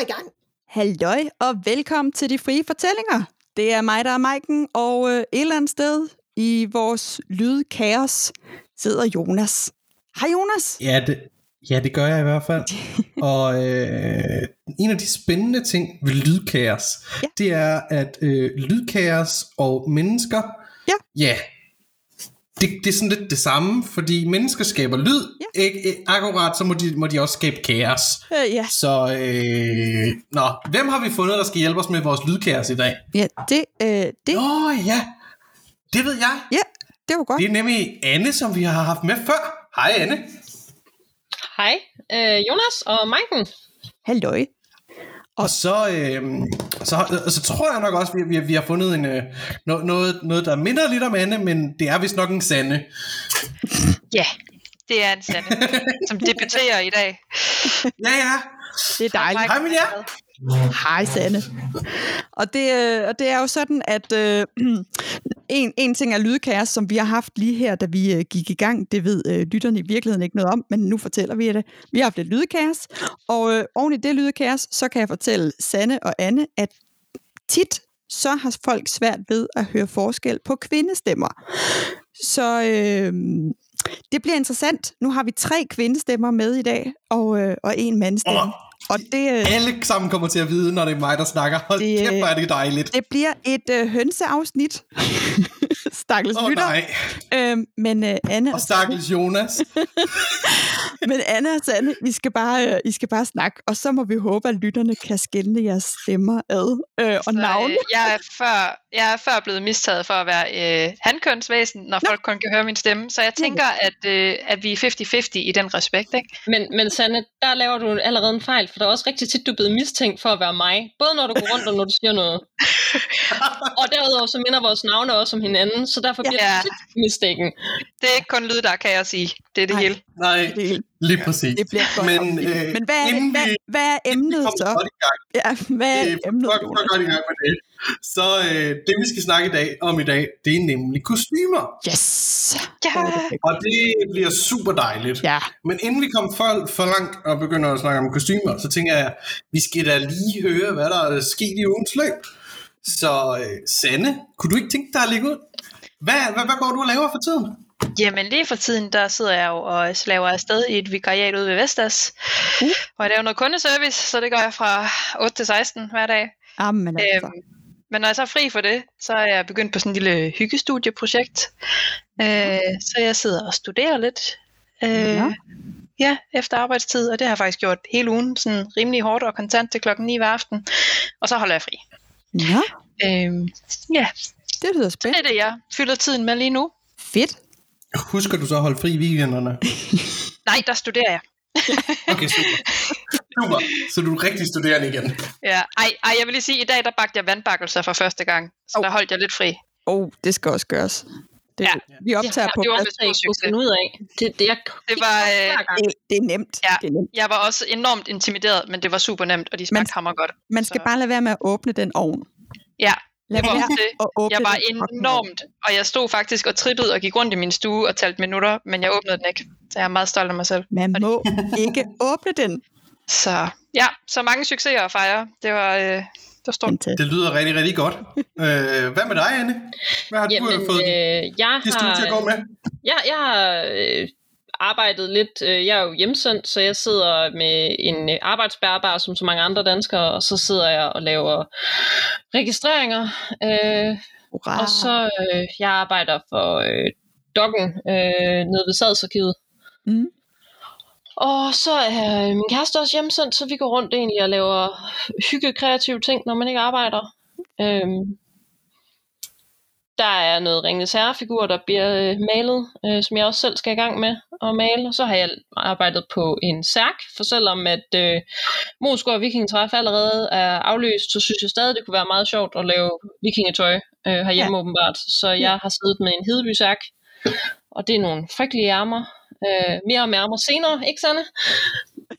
er i gang. Halløj og velkommen til De Frie Fortællinger. Det er mig, der er Maiken, og øh, et eller andet sted i vores lydkaos sidder Jonas. Hej Jonas. Ja, det, ja, det gør jeg i hvert fald. og øh, en af de spændende ting ved lydkaos, ja. det er, at øh, lydkaos og mennesker, Ja. ja det, det er sådan lidt det samme, fordi mennesker skaber lyd, ja. ikke, ikke, akkurat så må de, må de også skabe kaos. Øh, ja. Så, øh, nå, hvem har vi fundet, der skal hjælpe os med vores lydkaos i dag? ja, det, øh, det, Nå ja, det ved jeg. ja, det var godt. Det er nemlig Anne, som vi har haft med før. Hej Anne. Hej, øh, Jonas og Maiken. Halløj. Og så, øh, så, så tror jeg nok også, at vi, vi, vi har fundet en, øh, noget, noget, noget, der minder lidt om Anne, men det er vist nok en sande. Ja, det er en sande, som debuterer i dag. Ja, ja. Det er dejligt. Hej jer. Hej Sanne. Og det, øh, og det er jo sådan, at øh, en, en ting er lydkaos, som vi har haft lige her, da vi øh, gik i gang. Det ved øh, lytterne i virkeligheden ikke noget om, men nu fortæller vi det. Vi har haft et lydkaos, og øh, oven i det lydkaos, så kan jeg fortælle Sanne og Anne, at tit så har folk svært ved at høre forskel på kvindestemmer. Så øh, det bliver interessant. Nu har vi tre kvindestemmer med i dag, og, øh, og en mandstemme. Åh. Og det, øh, Alle sammen kommer til at vide, når det er mig, der snakker. Hold Det, kæft, øh, hvor er det dejligt. det bliver et øh, hønseafsnit. Stakkels oh, lytter. nej. Øhm, men øh, Anne, Og stakkels Jonas. men Anne og Sanne, I skal, bare, øh, I skal bare snakke, og så må vi håbe, at lytterne kan skille jeres stemmer ad øh, og Så, navne. øh, jeg, er før, jeg er før blevet mistaget for at være øh, hankønsvæsen, når Nå. folk kun kan høre min stemme. Så jeg tænker, at, øh, at vi er 50-50 i den respekt. Ikke? Men, men Sanne, der laver du allerede en fejl, for der er også rigtig tit, du er blevet mistænkt for at være mig. Både når du går rundt og når du siger noget. og derudover så minder vores navne også om hinanden, så derfor bliver Ja. tit mistaken. Det er ikke kun lyd, der kan jeg sige. Det er det Nej. hele. Nej, Det, lige præcis. det bliver godt. Men, Men, øh, men hvad, er, inden hvad, hvad er emnet så? godt i gang. Ja, hvad er Det er emnet, godt, Jonas? godt, godt i gang med det. Så øh, det, vi skal snakke i dag, om i dag, det er nemlig kostymer. Yes! Ja. Og det bliver super dejligt. Ja, Men inden vi kommer for, for langt og begynder at snakke om kostymer, så tænker jeg, vi skal da lige høre, hvad der er sket i ugens løb. Så øh, Sanne, kunne du ikke tænke dig at lægge ud? Hvad, hvad, hvad går du og laver for tiden? Jamen lige for tiden, der sidder jeg jo og slaver afsted i et vikariat ude ved Vestas. Uh. Og jeg laver noget kundeservice, så det gør jeg fra 8 til 16 hver dag. Jamen, altså. Øhm, men når jeg så er fri for det, så er jeg begyndt på sådan en lille hyggestudieprojekt. Øh, så jeg sidder og studerer lidt. Øh, Ja. ja, efter arbejdstid, og det har jeg faktisk gjort hele ugen, sådan rimelig hårdt og kontant til klokken 9 hver aften. Og så holder jeg fri. Ja, Øh, ja, det lyder det spændende. er det, jeg fylder tiden med lige nu. Fedt. Husker du så at holde fri i weekenderne? Nej, der studerer jeg. Okay, super. Super. Så du er rigtig studerende igen. Ja, ej, ej, jeg vil lige sige, at i dag der bagte jeg vandbakkelser for første gang. Så Au. der holdt jeg lidt fri. Oh, det skal også gøres. Det, Ja. Vi optager ja, på det var jeg kunne finde ud af. Det, det, jeg, Det var, øh. Det, det er nemt. Ja. Det er nemt. Jeg var også enormt intimideret, men det var super nemt, og de smagte hammer godt. Man skal Så- bare lade være med at åbne den ovn. Ja, Lad det var være også det. åbne Jeg var enormt, og jeg stod faktisk og trippede og gik rundt i min stue og talte minutter, men jeg åbnede den ikke. Så jeg er meget stolt af mig selv. Man Og må ikke åbne den. Så ja, så mange succeser at fejre. Det var, øh, det var stort. Fantastisk. Det lyder rigtig, rigtig godt. Øh, hvad med dig, Anne? Hvad har du Jamen, fået øh, jeg det studie til at gå har, med? jeg, jeg har øh, arbejdet lidt, øh, jeg er jo hjemsendt, så jeg sidder med en øh, arbejdsbærbar som så mange andre danskere, og så sidder jeg og laver registreringer. Øh, Hurra. og så øh, jeg arbejder for øh, Doggen øh, nede ved Sadsarkivet. Mm. Og så er min kæreste også hjemsendt, så vi går rundt egentlig og laver hygge kreative ting, når man ikke arbejder. Øhm, der er noget Ringens Herrefigur, der bliver øh, malet, øh, som jeg også selv skal i gang med at male. Og så har jeg arbejdet på en særk, for selvom at øh, Moskva Vikingetræf allerede er afløst, så synes jeg stadig, det kunne være meget sjovt at lave vikingetøj øh, herhjemme ja. åbenbart. Så jeg har siddet med en hedeby særk, og det er nogle frygtelige ærmer. Øh, mere om ærmer senere, ikke Sanne?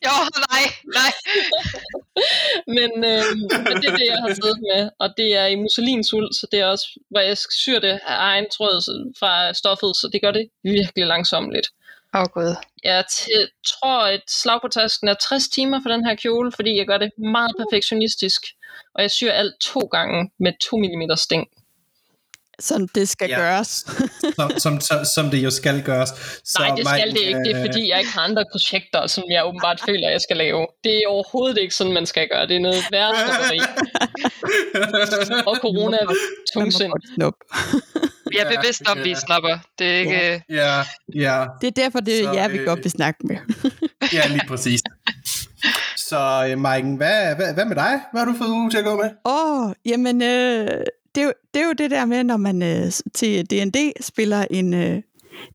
Jo, nej, nej. men, øh, men det er det, jeg har siddet med, og det er i musselinsul, så det er også, hvor jeg syr det af egen tråd fra stoffet, så det gør det virkelig langsomt lidt. Åh, oh, gud. Jeg t- tror, et slag på tasken er 60 timer for den her kjole, fordi jeg gør det meget perfektionistisk. Og jeg syr alt to gange med 2 mm sting. Som det skal Ja. ja. gøres. som, som, som, som det jo skal gøres. Så Nej, det skal Mike, det ikke. Det er øh, fordi, jeg ikke har andre projekter, som jeg åbenbart føler, jeg skal lave. Det er overhovedet ikke sådan, man skal gøre. Det er noget værre Og corona er Man tungsind. Vi er Ja, bevidst om, vi ja. snapper. Det er ikke... øh, Ja, ja, Det er derfor, det er jer, vi øh, godt vil snakke med. ja, lige præcis. Så øh, Maiken, hvad, hvad, hvad med dig? Hvad har du fået uge til at gå med? Åh, oh, jamen, øh, det, er jo, det er jo det der med, når man øh, til D&D spiller en, øh,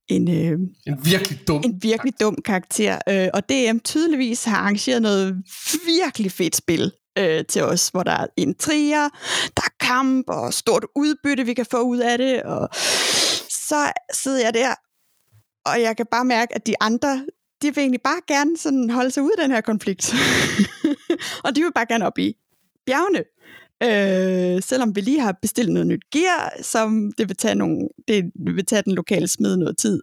en, øh, En virkelig dum. en virkelig dum karakter, øh, og DM tydeligvis har arrangeret noget virkelig fedt spil øh, til os, hvor der er intriger, der er kamp og stort udbytte, vi kan få ud af det, og så sidder jeg der, og jeg kan bare mærke, at de andre, de vil egentlig bare gerne sådan holde sig ud af den her konflikt. og de vil bare gerne op i bjergene. Øh, selvom vi lige har bestilt noget nyt gear, som det vil tage, nogle, det vil tage den lokale smed noget tid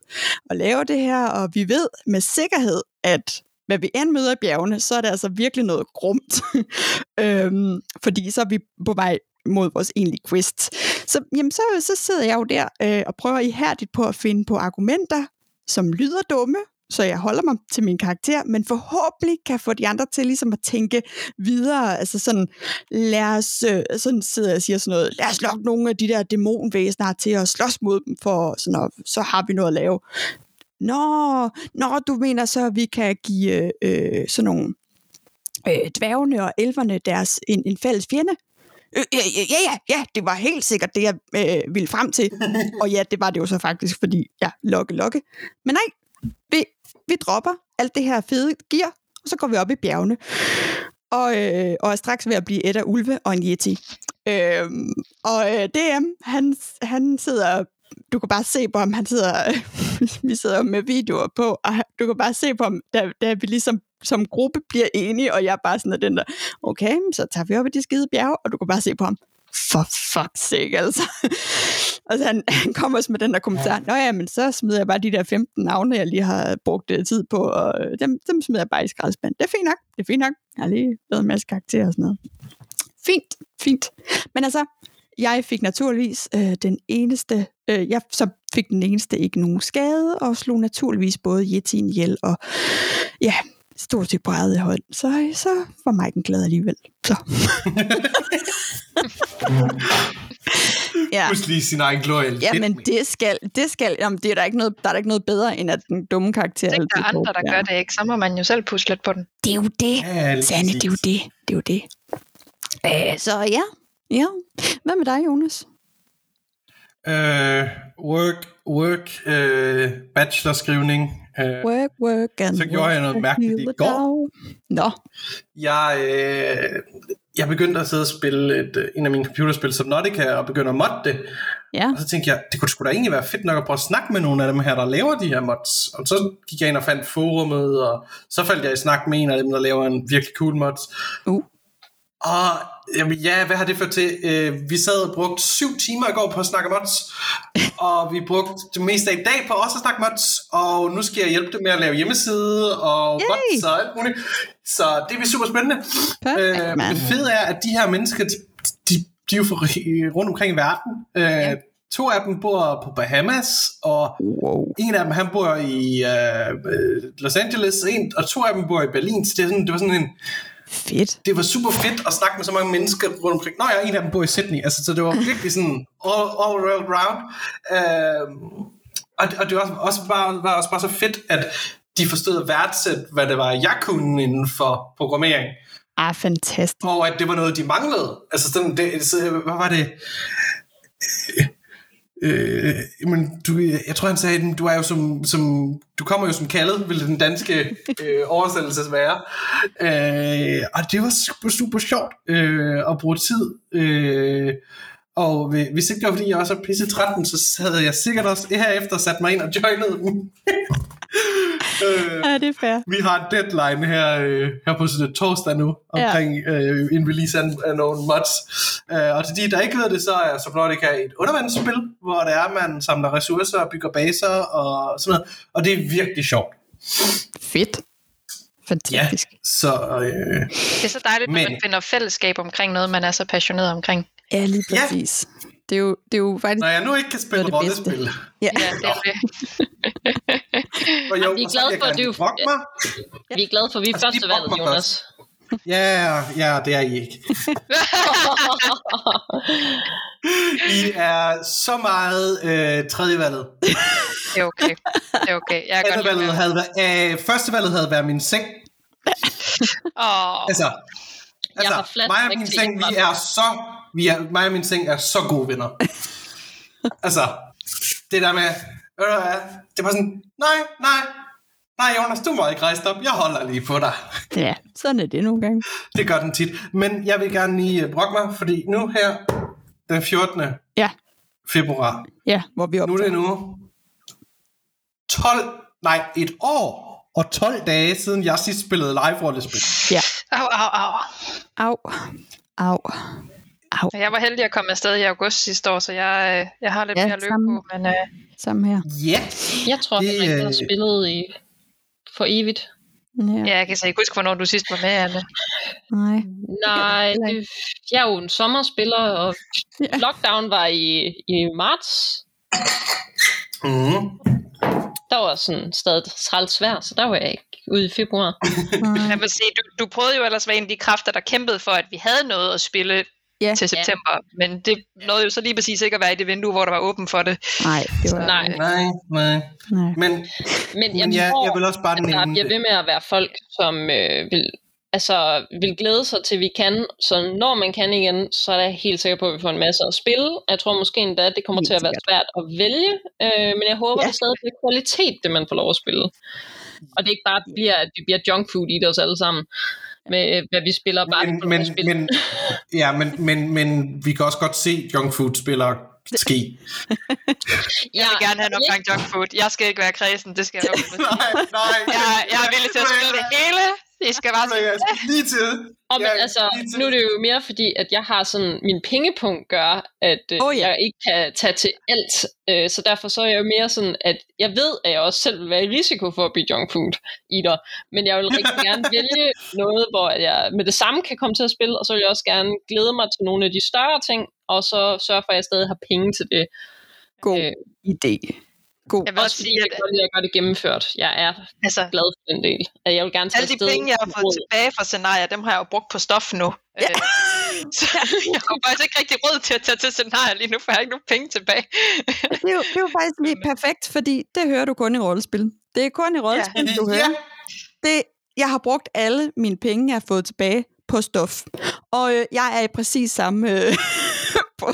at lave det her, og vi ved med sikkerhed, at hvad vi end møder i bjergene, så er det altså virkelig noget grumt. øhm, fordi så er vi på vej mod vores egentlige quest. Så, jamen, så, så sidder jeg jo der øh, og prøver ihærdigt på at finde på argumenter, som lyder dumme, så jeg holder mig til min karakter, men forhåbentlig kan få de andre til ligesom at tænke videre, altså sådan, lad os, øh, sådan sidder jeg og siger sådan noget, lad os lokke nogle af de der dæmonvæsener til at slås mod dem, for sådan at, så har vi noget at lave. Nå, nå, du mener så, at vi kan give øh, sådan nogle øh, dværgene og elverne deres en, en fælles fjende? Øh, ja, ja, ja, ja, ja, det var helt sikkert det, jeg øh, ville frem til. og ja, det var det jo så faktisk, fordi ja, lokke, lokke. Men nej, vi, vi dropper alt det her fede gear, og så går vi op i bjergene. Og, øh, og er straks ved at blive et af ulve og en yeti. Øh, og øh, DM, han, han sidder du kan bare se på ham, han sidder, vi sidder med videoer på, og du kan bare se på ham, da, da vi ligesom som gruppe bliver enige, og jeg er bare sådan den der, okay, så tager vi op i de skide bjerge, og du kan bare se på ham, for fuck's sake, altså. og så han, han kommer også med den der kommentar, nå ja, men så smider jeg bare de der 15 navne, jeg lige har brugt øh, tid på, og øh, dem, dem smider jeg bare i skraldespanden. Det er fint nok, det er fint nok. Jeg har lige lavet en masse karakterer og sådan noget. Fint, fint. Men altså, jeg fik naturligvis øh, den eneste, øh, jeg så fik den eneste ikke nogen skade, og slog naturligvis både Yetien ihjel, og ja, stort set på eget hold. Så, så var Maiken glad alligevel. Så. ja. Husk lige sin egen glorie. Ja, men det skal, det skal, jamen, det er der ikke noget, der er der ikke noget bedre, end at den dumme karakter Tænk, der er andre, der gør det ikke. Så må man jo selv pusle lidt på den. Det er jo det, Ja, Sanne, det er jo det, det er jo det. Øh, så ja, ja. Hvad med dig, Jonas? Øh, work, work, øh, bachelorskrivning. Øh, Work, work and Så gjorde jeg noget work mærkeligt i går. Nå, jeg, øh, jeg begyndte at sidde og spille et, øh, en af mine computerspil som Nautica, og begyndte at modde det. ja. Og så tænkte jeg, det kunne sgu da egentlig være fedt nok at prøve at snakke med nogle af dem her, der laver de her mods. Og så gik jeg ind og fandt forumet, og så faldt jeg i snak med en af dem, der laver en virkelig cool mods. Uh. Og jamen, ja, hvad har det ført til? Øh, vi sad og brugte syv timer i går på at snakke mods, og vi brugte det meste af i dag på også at snakke mods, og nu skal jeg hjælpe dem med at lave hjemmeside og Yay! mods og alt muligt. Så det bliver super spændende. Perfekt, Øh, det fede er, at de her mennesker, de, de, de er jo rundt omkring i verden. Øh, To af dem bor på Bahamas, og Wow. en af dem, han bor i øh, Los Angeles, en, og to af dem bor i Berlin. Så det, er sådan, det var sådan en, Fedt. det var super fedt at snakke med så mange mennesker rundt omkring. Nå ja, en af dem bor i Sydney. Altså, så det var virkelig sådan all, all round. Øh, og, og det var også, også, bare, var også bare så fedt, at de forstod at værdsætte, hvad det var, jeg kunne inden for programmering. Ah, fantastisk. Og at det var noget, de manglede. Altså, sådan, det, så, hvad var det? Øh, men du, jeg tror han sagde, du er jo som, som du kommer jo som kaldet, vil den danske øh, oversættelse være. Øh, og det var super, super sjovt øh, at bruge tid. Øh, og hvis ikke det var fordi jeg også er pisse 13, så havde jeg sikkert også herefter sat mig ind og joinede dem. Øh, Ja, det er fair. vi har en deadline her, øh, her på sådan et torsdag nu, omkring ja. øh, en release af, af nogle mods. Øh, og til de, der ikke ved det, så er Subnautica et undervandsspil, hvor det er, man samler ressourcer og bygger baser og sådan noget. Og det er virkelig sjovt. Fedt. Fantastisk. Så øh, Det er så dejligt, når Men- man finder fællesskab omkring noget, man er så passioneret omkring. Ja, ja lige Ja. Det, er jo, det er jo faktisk... når jeg nu ikke kan spille Det bedste. rollespil, Ja. Ja, det er det. og jo, Jamen, vi er glade for, at du- mig. Vi er glade for, at vi er Altså, første valget, Jonas. Ja, ja, det er I ikke. I er så meget øh, tredjevalget. Det er okay. Det er okay. Jeg er godt havde været, øh, førstevalget havde været min seng. Åh, Altså, altså har flat mig og min seng, vi er så, vi er, mig og min seng er så gode venner. altså, det der med, ved du hvad, det var sådan, nej, nej, nej Jonas, du må ikke rejse op, jeg holder lige på dig. ja, sådan er det nogle gange. Det gør den tit. Men jeg vil gerne lige øh, brokke mig, fordi nu her, den 14. Ja, februar, ja hvor vi nu er optager. det nu 12, nej, et år og 12 dage siden jeg sidst spillede live-rollespil. Ja. au, au, au. Au. Au. Au. Jeg var heldig at komme afsted i august sidste år, så jeg, øh, jeg har lidt Ja, mere samme. på. Men øh, Sammen her. Ja, Jeg tror, Det, at jeg har øh, spillet i for evigt. Ja. ja, jeg kan så ikke huske, hvornår du sidst var med, Anne. Nej. Nej, det, jeg er jo en sommerspiller, og Ja. lockdown var i, i marts. mm. Der var sådan stadig træls vejr, så der var jeg ikke ude i februar. Jeg vil sige, du, du prøvede jo ellers at være en af de kræfter, der kæmpede for, at vi havde noget at spille Ja. til september. Men det nåede jo så lige præcis ikke at være i det vindue, hvor der var åben for det. Nej, det var... Nej, nej, nej. Nej. Men, men jeg, men ja, tror, jeg vil også bare at der nævne bliver ved med at være folk, som øh, vil, altså, vil glæde sig til, vi kan. Så når man kan igen, så er jeg helt sikker på, at vi får en masse at spille. Jeg tror måske endda, at det kommer Helt til at være svært at vælge. Øh, men jeg håber, Ja. ja. det stadig bliver kvalitet, det man får lov at spille. Og det ikke bare bliver, at vi bliver junk food i det os alle sammen. Med hvad vi spiller, bare Men, men, at spille. men, ja, men, men, men vi kan også godt se junk food spillere ske. Jeg vil gerne have en omgang junk food. Jeg skal ikke være kredsen, det skal jeg nej, nej. Jeg, jeg er villig til at spille det hele. I skal bare Så jeg skal lige til. Og men, Ja, altså, nu er det jo mere fordi, at jeg har sådan, min pengepunkt gør, at øh, Oh, ja. jeg ikke kan tage til alt. Øh, så derfor så er jeg jo mere sådan, at jeg ved, at jeg også selv vil være i risiko for at blive junk food eater. Men jeg vil rigtig gerne vælge noget, hvor jeg med det samme kan komme til at spille, og så vil jeg også gerne glæde mig til nogle af de større ting, og så sørge for, at jeg stadig har penge til det. God Øh, idé. God. Jeg vil også sige, jeg at kan godt at gøre det gennemført. Jeg er altså, glad for den del. Jeg vil gerne tage alle de penge, jeg har fået tilbage fra scenarier, dem har jeg jo brugt på stof nu. Ja. så jeg har faktisk ikke rigtig råd til at tage til scenarier lige nu, for jeg har ikke nogen penge tilbage. Det er, jo, det er jo faktisk lige perfekt, fordi det hører du kun i rollespil. Det er kun i rollespil, ja. du hører. Ja, Det, jeg har brugt alle mine penge, jeg har fået tilbage på stof. Og øh, jeg er i præcis samme... Øh,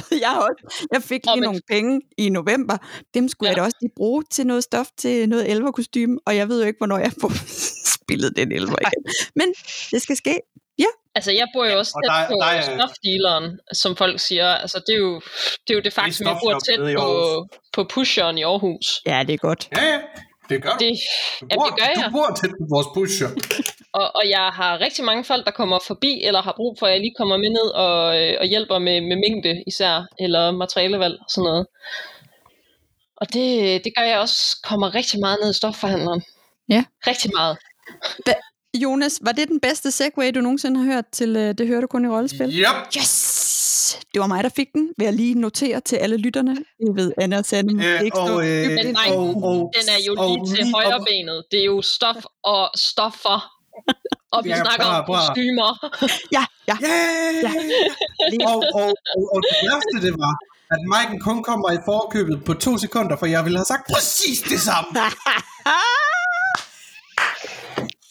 jeg, også, jeg fik lige men- nogle penge i november. Dem skulle ja. Ja. jeg da også lige bruge til noget stof, til noget elverkostyme. Og jeg ved jo ikke, hvornår jeg får spillet den elver igen. Men det skal ske. Altså, jeg bor jo også og tæt der- på der er- stofdealeren, som folk siger. Altså, det er jo det, er jo det faktum, jeg bor tæt på, på pusheren i Aarhus. Ja, det er godt. ja, ja. Det gør du. Det, Du ja, bor, det gør jeg. du bor tæt på vores pusher. og, og jeg har rigtig mange folk, der kommer forbi, eller har brug for, at jeg lige kommer med ned og, øh, og hjælper med, med mængde især, eller materialevalg og sådan noget. Og det, det gør jeg også, kommer rigtig meget ned i stofforhandleren. Ja. Rigtig meget. Jonas, var det den bedste segway, du nogensinde har hørt til øh, Det hører du kun i rollespil? Yep. Yes! Det var mig, der fik den. Vil jeg lige notere til alle lytterne. Jeg ved, Anna og Sande Øh, ikke og, øh, Men nej, og, og, Den er jo og lige til lige- højre og- benet. Det er jo stof og stoffer. Og vi Ja, snakker bra, om kostymer. Ja, ja. Yeah! Lige. og, og, og, og det værste det var, at Mike'en kun kommer i forkøbet på to sekunder, for jeg ville have sagt præcis det samme.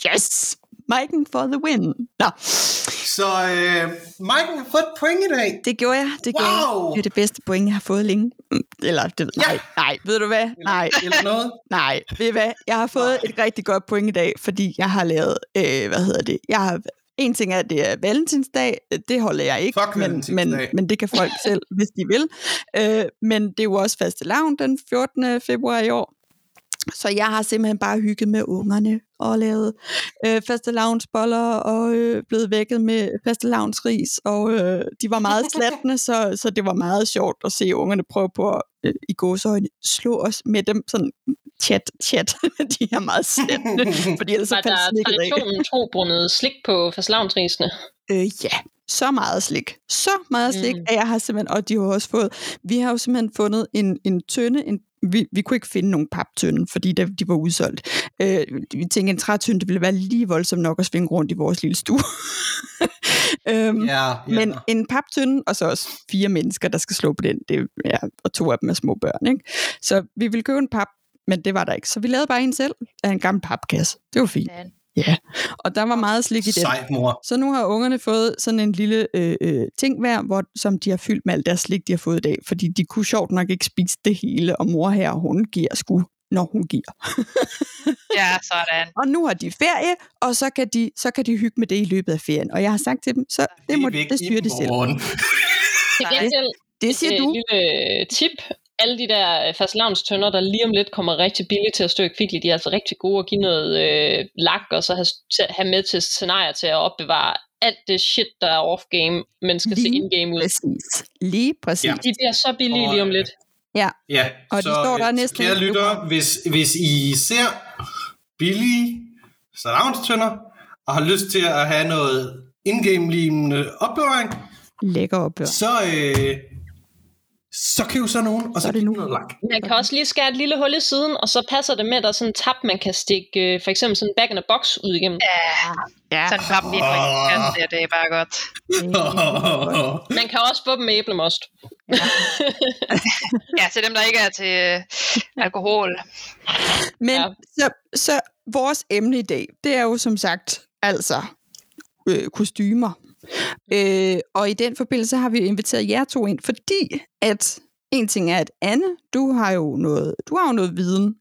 yes! Mike'en for the win. Nå, Så øh, Mike'en har fået et point i dag. det gjorde jeg. Det, gjorde jeg. Wow! det er det bedste point, jeg har fået længe. Mm, Eller, det ved, Ja. nej, nej, ved du hvad? Nej, Eller noget. nej, ved du hvad? Jeg har fået et rigtig godt point i dag, fordi jeg har lavet, øh, hvad hedder det? Jeg har en ting er, at det er valentinsdag. Det holder jeg ikke, Fuck men, men, men det kan folk selv, hvis de vil. Øh, men det er jo også faste lavn den 14. februar i år. Så jeg har simpelthen bare hygget med ungerne og lavet øh, fastelavnsboller og øh, blevet vækket med fastelavnsris, og øh, de var meget slattende, så, så det var meget sjovt at se ungerne prøve på at øh, i gåsøjne slå os med dem sådan chat, chat. de er meget slattende, fordi ellers så Var der faldt slikket af. traditionen tro brundet slik på fastelavnsrisene? Øh, ja, så meget slik. Så meget slik, mm. at jeg har simpelthen, og de har også fået, vi har jo simpelthen fundet en, en tønde, en, vi, vi kunne ikke finde nogen paptønde, fordi de, de var udsolgt. Øh, vi tænkte, en trætønde, det ville være lige voldsomt nok at svinge rundt i vores lille stue. øhm, Ja, ja. Men en paptønde, og så også fire mennesker, der skal slå på den, det, ja, og to af dem er små børn. Ikke? Så vi ville købe en pap, men det var der ikke. Så vi lavede bare en selv af en gammel papkasse. Det var fint. Ja. Ja, og der var meget slik i den. Sejt, mor. Så nu har ungerne fået sådan en lille øh, øh, ting hver, hvor, som de har fyldt med alt deres slik, de har fået i dag. Fordi de kunne sjovt nok ikke spise det hele, og mor her, hun giver sgu, når hun giver. Ja, sådan. Og nu har de ferie, og så kan de, så kan de hygge med det i løbet af ferien. Og jeg har sagt til dem, så det, må, er væk det styrer i de selv. Til gengæld, Det siger et du. lille tip. Alle de der fastelavnstønder, der lige om lidt kommer rigtig billigt til at stå i kvickly, de er altså rigtig gode at give noget øh, lak, og så have, have med til scenarier til at opbevare alt det shit, der er off-game, men skal se Lige in-game ud. Præcis. Lige præcis. Ja. Ja. De bliver så billige Og, lige om øh, lidt. Ja, Og de så, står der øh, næsten Kære ikke lyttere, hvis, hvis I ser billige salavnstønder og har lyst til at have noget in-game-lignende opbevaring, Lækker opbør. så, øh, så køb så nogen, og så, Så er det nu. noget lak. Man kan også lige skære et lille hul i siden, og så passer det med, at der er sådan en tab, man kan stikke øh, for eksempel sådan en back in a box ud igennem. Ja, Ja. sådan klap lige på det, det er bare godt. Man kan også få dem med æblemost. Ja, til dem, der ikke er til øh, alkohol. Men Ja. ja. så, så vores emne i dag, det er jo som sagt altså øh, kostymer. Øh, og i den forbindelse har vi inviteret jer to ind, fordi at en ting er, at Anne, du har jo noget, du har jo noget viden,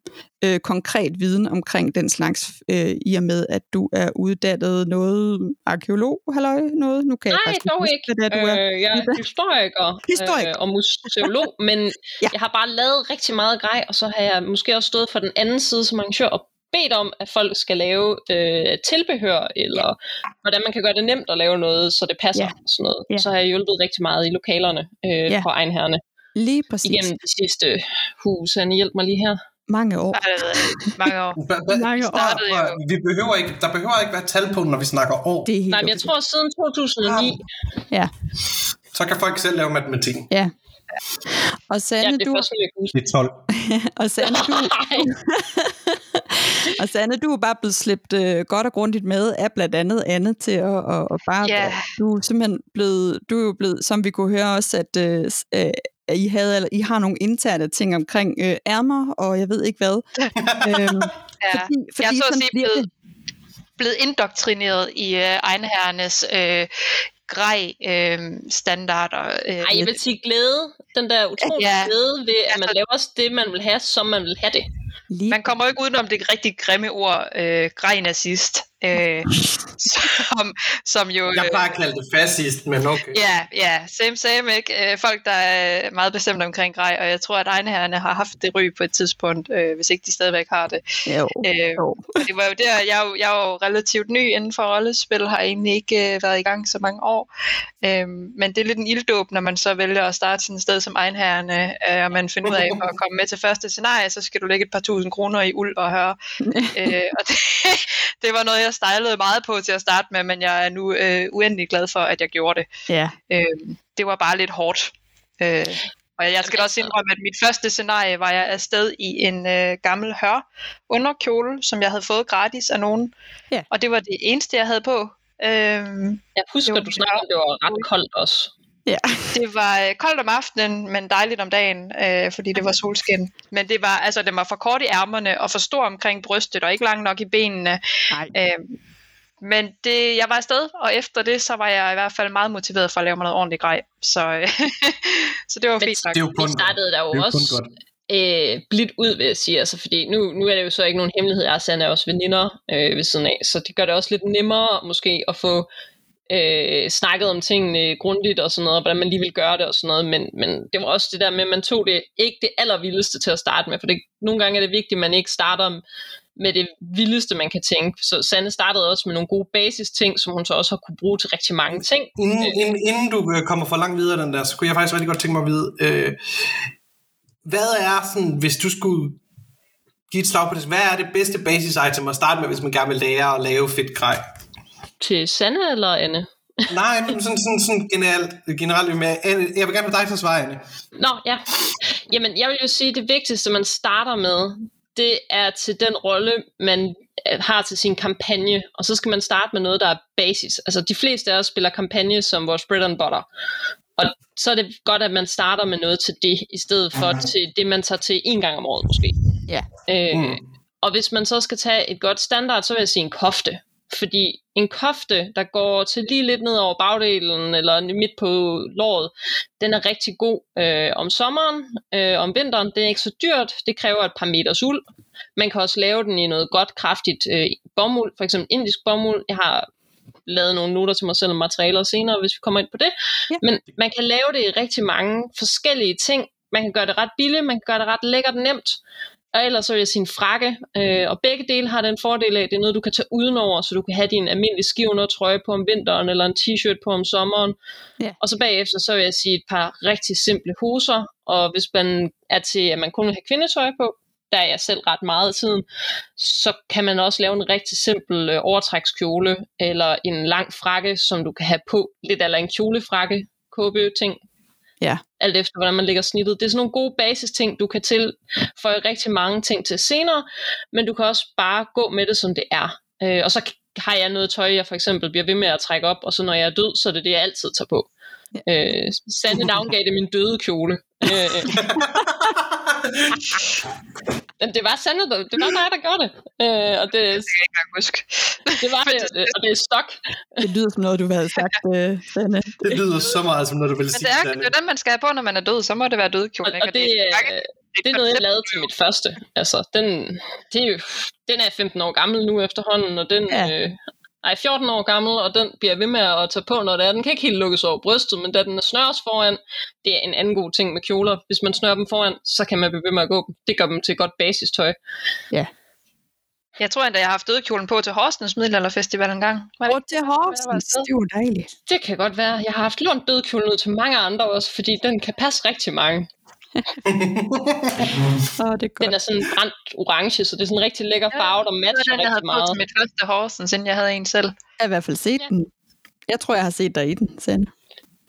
øh, konkret viden omkring den slags, øh, i og med, at du er uddannet noget arkeolog, halløj, noget? Nu kan jeg Nej, faktisk dog huske, ikke. det du er. Øh, jeg er historiker, Historiker. Øh, og museolog, men ja. jeg har bare lavet rigtig meget grej, og så har jeg måske også stået for den anden side som arrangør og bedt om, at folk skal lave øh, tilbehør, eller ja. hvordan man kan gøre det nemt at lave noget, så det passer. Ja. Og sådan noget. Ja. Så har jeg hjulpet rigtig meget i lokalerne øh, Ja. ja. på egenhærne Lige præcis. igennem de sidste hus. Anne, hjælp mig lige her. Mange år. Mange år. Mange år. Vi behøver ikke, der behøver ikke være tal på, når vi snakker år. Det er helt Nej, men jeg tror siden 2009, Ja, Så kan folk selv lave matematikken. ja. Og ja, Sanne, det er du, først, jeg huske. Det er 12. og Sanne, du. Og Sanne, du er bare blevet slæbt øh, godt og grundigt med af blandt andet Anne til at, og, og bare... Ja. Du er simpelthen blevet, du er jo blevet, som vi kunne høre også, at, øh, øh, at I, havde, eller, I har nogle interne ting omkring øh, ærmer, og jeg ved ikke hvad. øhm, Ja. fordi, fordi jeg er så at sige blevet, blevet indoktrineret i øh, egenherrenes øh, grej øh, standarder. Øh, Ej, jeg vil sige glæde. Den der utrolig Ja. ja. glæde ved, at man Altså- laver det, man vil have, som man vil have det. Lige, Man kommer jo ikke udenom det rigtig grimme ord, øh, grej nazist, øh, som, som jo... Jeg øh, plejer at kalde det fascist, men okay. Ja, ja, same same, ikke? Øh, folk, der er meget bestemt omkring grej, og jeg tror, at egenherrene har haft det ry på et tidspunkt, øh, hvis ikke de stadigvæk har det. jo, Øh, jo. det var jo der, jeg, er jo- jeg er jo relativt ny inden for rollespil, har egentlig ikke øh, været i gang så mange år. Øh, men det er lidt en ilddåb, når man så vælger at starte sådan et sted som egenherrene, øh, og man finder ud af, at komme med til første scenarie, så skal du lægge et par tusind kroner i uld og høre. øh, og det, det var noget, jeg stejlede meget på til at starte med, men jeg er nu øh, uendelig glad for, at jeg gjorde det. Ja, Øh, det var bare lidt hårdt. Øh, og jeg skal også indrømme, at mit første scenarie var jeg afsted i en øh, gammel hør underkjole, som jeg havde fået gratis af nogen. Ja. Og det var det eneste, jeg havde på. Øh, Jeg husker, du snakkede om, det var ret koldt også. Ja. det var øh, koldt om aftenen, men dejligt om dagen, øh, fordi det var solskin. Men det var, altså, det var for kort i ærmerne og for stor omkring brystet og ikke lang nok i benene. Nej. Øh, men det, jeg var afsted, og efter det, så var jeg i hvert fald meget motiveret for at lave mig noget ordentligt grej. Så, øh, så det var Men fint nok. Det er jo kun Vi startede der jo det er jo kun også godt. øh, blidt ud, vil jeg sige. Altså, fordi nu, nu er det jo så ikke nogen hemmelighed. Jeg og Sanne er også veninder øh, ved siden af, så det gør det også lidt nemmere måske at få øh, snakket om tingene grundigt og sådan noget, og hvordan man lige vil gøre det og sådan noget, men, men det var også det der med, at man tog det ikke det allervildeste til at starte med, for det, nogle gange er det vigtigt, at man ikke starter med det vildeste, man kan tænke. Så Sanne startede også med nogle gode basis ting, som hun så også har kunne bruge til rigtig mange ting. Inden, inden, inden du øh, kommer for langt videre den der, så kunne jeg faktisk rigtig godt tænke mig at vide, øh, hvad er sådan, hvis du skulle give et slag på det, hvad er det bedste basis item at starte med, hvis man gerne vil lære at lave fedt grej? Til Sanne eller Anne? Nej, men sådan, sådan, sådan generelt, generelt med, jeg vil gerne have dig til at svare, Anne. Nå, ja. Jamen, jeg vil jo sige, at det vigtigste, man starter med, det er til den rolle, man øh, har til sin kampagne, og så skal man starte med noget, der er basis. Altså, de fleste af os spiller kampagne som vores bread and butter. Og så er det godt, at man starter med noget til det, i stedet for mm. til det, man tager til en gang om året måske. Ja. Øh, mm. Og hvis man så skal tage et godt standard, så vil jeg sige en kofte. Fordi en kofte, der går til lige lidt ned over bagdelen, eller midt på låret, den er rigtig god øh, om sommeren. Øh, om vinteren, det er ikke så dyrt. Det kræver et par meters uld. Man kan også lave den i noget godt, kraftigt øh, bomuld, for eksempel indisk bomuld. Jeg har lavet nogle noter til mig selv om materialer senere, hvis vi kommer ind på det. Ja. Men man kan lave det i rigtig mange forskellige ting. Man kan gøre det ret billigt, man kan gøre det ret lækkert nemt. Og ellers så vil jeg sige en frakke. Øh, og begge dele har den fordel af, at det er noget, du kan tage udenover, så du kan have din almindelige skivende trøje på om vinteren, eller en t-shirt på om sommeren. Ja. Og så bagefter, så vil jeg sige et par rigtig simple hoser. Og hvis man er til, at man kun vil have kvindetøj på, der er jeg selv ret meget i tiden, så kan man også lave en rigtig simpel øh, overtrækskjole, eller en lang frakke, som du kan have på, lidt eller en kjolefrakke, KB-ting, Ja. alt efter hvordan man lægger snittet. Det er sådan nogle gode basis ting, du kan til for rigtig mange ting til senere, men du kan også bare gå med det, som det er. Øh, og så har jeg noget tøj, jeg for eksempel bliver ved med at trække op, og så når jeg er død, så er det det, jeg altid tager på. Ja. Øh, Sande navngav det min døde kjole. Øh, men det var Sande, det var mig, der gjorde det. Øh, og det, Det kan jeg ikke engang huske. det var det, og det, det er stok. Det lyder som noget, du havde sagt, øh, Sanne. Det lyder så meget som når du vil Men sige, det er, Sanne. det er den, man skal have på, når man er død. Så må det være dødkjole. Og, ikke? og det, er- øh, det er noget, jeg lavede til mit første. Altså, den, det er jo, den er 15 år gammel nu efterhånden, og den Ja. øh, er 14 år gammel, og den bliver ved med at tage på, når det er. Den kan ikke helt lukkes over brystet, men da den er snøres foran, det er en anden god ting med kjoler. Hvis man snører dem foran, så kan man blive ved med at gå dem. Det gør dem til godt basistøj. Jeg tror endda, jeg har haft dødkjolen på til Horsens Middelalderfestival en gang. Var det til Horsens, det var dejligt. Det kan godt være. Jeg har haft lånt dødkjolen ud til mange andre også, fordi den kan passe rigtig mange. Åh, det er godt. Den er sådan brændt orange, så det er sådan en rigtig lækker Ja, farve, der Det matcher var den, jeg havde rigtig på meget. til mit første Horsens, inden jeg havde en selv. Jeg har i hvert fald set Ja. den. Jeg tror, jeg har set dig i den, Sanne.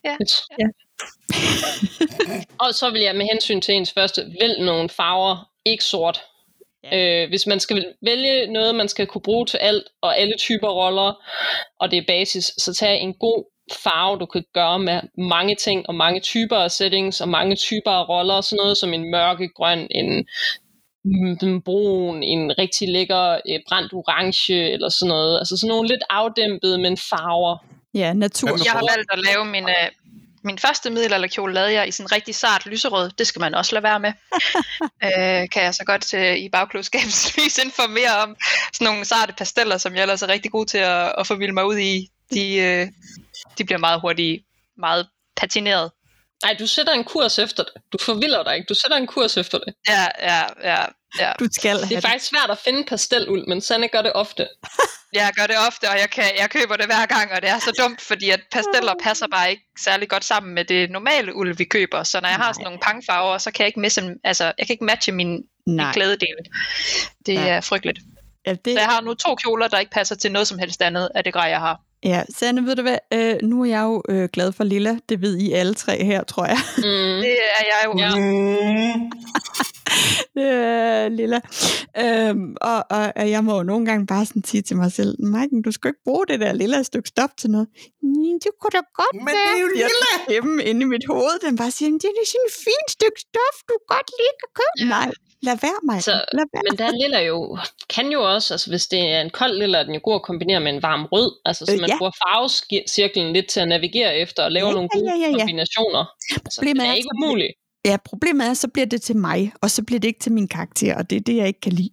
Ja. og så vil jeg med hensyn til ens første, vælg nogle farver, ikke sort. Ja. Øh, hvis man skal vælge noget, man skal kunne bruge til alt, og alle typer roller, og det er basis, så tag en god farve, du kan gøre med mange ting, og mange typer af settings, og mange typer af roller, sådan noget som en mørkegrøn, en en brun, en rigtig lækker øh, brændt orange, eller sådan noget. Altså sådan nogle lidt afdæmpede, men farver. Ja, natur. Jeg har valgt at lave min, øh, min første middelalderkjole, lavede jeg i sådan en rigtig sart lyserød. Det skal man også lade være med. øh, kan jeg så godt øh, i bagklodskabsvis informere om. Sådan nogle sarte pasteller, som jeg ellers er rigtig god til at, at forvilde mig ud i. De, øh, de bliver meget hurtigt meget patineret. Nej, du sætter en kurs efter det. Du forvilder dig ikke. Du sætter en kurs efter det. Ja, ja, ja, ja. Du skal Det er faktisk svært at finde pasteluld, men Sanne gør det ofte. Jeg gør det ofte, og jeg, kan, jeg køber det hver gang, og det er så dumt, fordi at pasteller passer bare ikke særlig godt sammen med det normale uld, vi køber. Så når jeg har sådan nogle pangfarver, så kan jeg ikke, misse, altså, jeg kan ikke matche min, min Nej. klædedel. Det Ja. er frygteligt. Ja, det, Så jeg har nu to kjoler, der ikke passer til noget som helst andet af det grej, jeg har. Ja, Sanne, ved du hvad? Øh, nu er jeg jo øh, glad for Lilla. Det ved I alle tre her, tror jeg. Mm. Det er jeg jo. Ja. Mm. øh, Lilla. Øhm, og, og, og jeg må jo nogle gange bare sådan sige til mig selv, Maiken, du skal ikke bruge det der lilla stykke stof til noget. "Mm, Det kunne da godt Men det er jo Jeg lilla! Hjemme inde i mit hoved, den bare siger, det er sådan et fint stykke stof, du godt lige kan købe. Ja. Nej, lad være mig. Så- lad være. Men der lilla jo, kan jo også, altså hvis det er en kold lilla, er den jo god at kombinere med en varm rød. Altså så Øh, man ja. bruger farvecirklen lidt til at navigere efter og lave Ja, nogle gode ja, ja, ja. kombinationer. Altså, Problemet det er er, ikke umuligt. Ja, problemet er, så bliver det til mig, og så bliver det ikke til min karakter, og det er det, jeg ikke kan lide.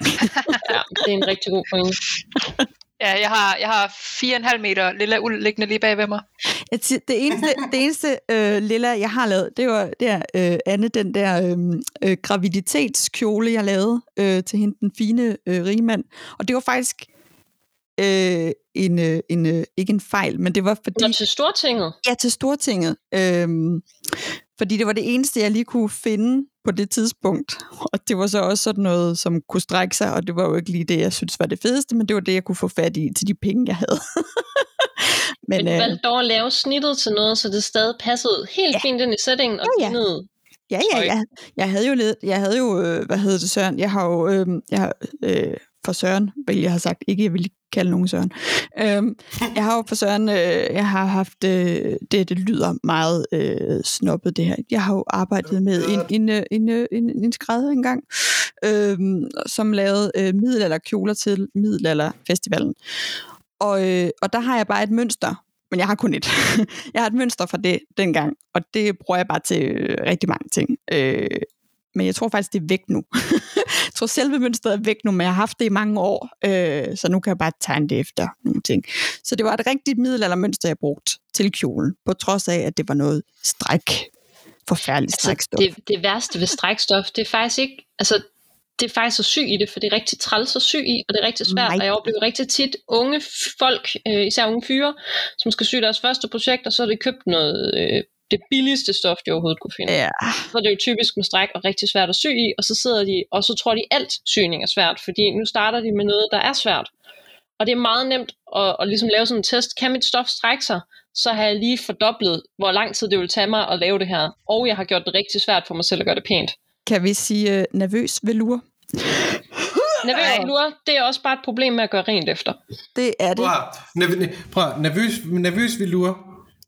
Ja, det er en rigtig god pointe. Ja, jeg har, jeg har 4,5 meter lilla uld liggende lige bag ved mig. Jeg det eneste, det eneste øh, lilla, jeg har lavet, det var det er, øh, Anne, den der øh, øh, graviditetskjole, jeg lavede øh, til hende, den fine øh, rigmand. Og det var faktisk øh, en, øh, en, øh, ikke en fejl, men det var fordi... Nå, til Stortinget. Ja, til Stortinget. Øhm, fordi det var det eneste, jeg lige kunne finde på det tidspunkt. Og det var så også sådan noget, som kunne strække sig, og det var jo ikke lige det, jeg synes var det fedeste, men det var det, jeg kunne få fat i til de penge, jeg havde. Men men du øh, valgte dog at lave snittet til noget, så det stadig passede helt Ja. fint ind i settingen og Ja, ja. ja, ja, ja. Jeg havde jo, lidt, jeg havde jo øh, hvad hedder det, Søren? Jeg har jo, øh, jeg har, øh, for Søren, vel jeg har sagt, ikke jeg vil ikke kalde nogen Søren. Øhm, jeg har jo for Søren, øh, jeg har haft, øh, det, det lyder meget øh, snobbet det her. Jeg har jo arbejdet med en, en, øh, en, en, en, en skrædder engang, øh, som lavede øh, middelalderkjoler til middelalderfestivalen. Og, øh, og der har jeg bare et mønster, men jeg har kun et. jeg har et mønster fra det dengang, og det bruger jeg bare til øh, rigtig mange ting. Øh, men jeg tror faktisk, det er væk nu. jeg tror, selve mønstret er væk nu, men jeg har haft det i mange år, øh, så nu kan jeg bare tegne det efter nogle ting. Så det var et rigtigt middelaldermønster, jeg brugte til kjolen, på trods af, at det var noget stræk. Forfærdeligt Altså, strækstof. det, det værste ved strækstof, det er faktisk ikke, altså, det er faktisk at sy i det, for det er rigtig træls at sy i, og det er rigtig svært, Nej. og jeg oplever rigtig tit unge folk, øh, især unge fyre, som skal sy deres første projekt, og så har de købt noget, øh, det billigste stof, de overhovedet kunne finde. Ja, Så er det jo typisk med stræk og rigtig svært at sy i, og så sidder de, og så tror de alt syning er svært, fordi nu starter de med noget, der er svært. Og det er meget nemt at, at ligesom lave sådan en test. Kan mit stof strække sig? Så har jeg lige fordoblet, hvor lang tid det vil tage mig at lave det her. Og jeg har gjort det rigtig svært for mig selv at gøre det pænt. kan vi sige øh, nervøs velur? Nervøs lure, det er også bare et problem med at gøre rent efter. Det er det. Prøv nerv- prøv nervøs, nervøs velur.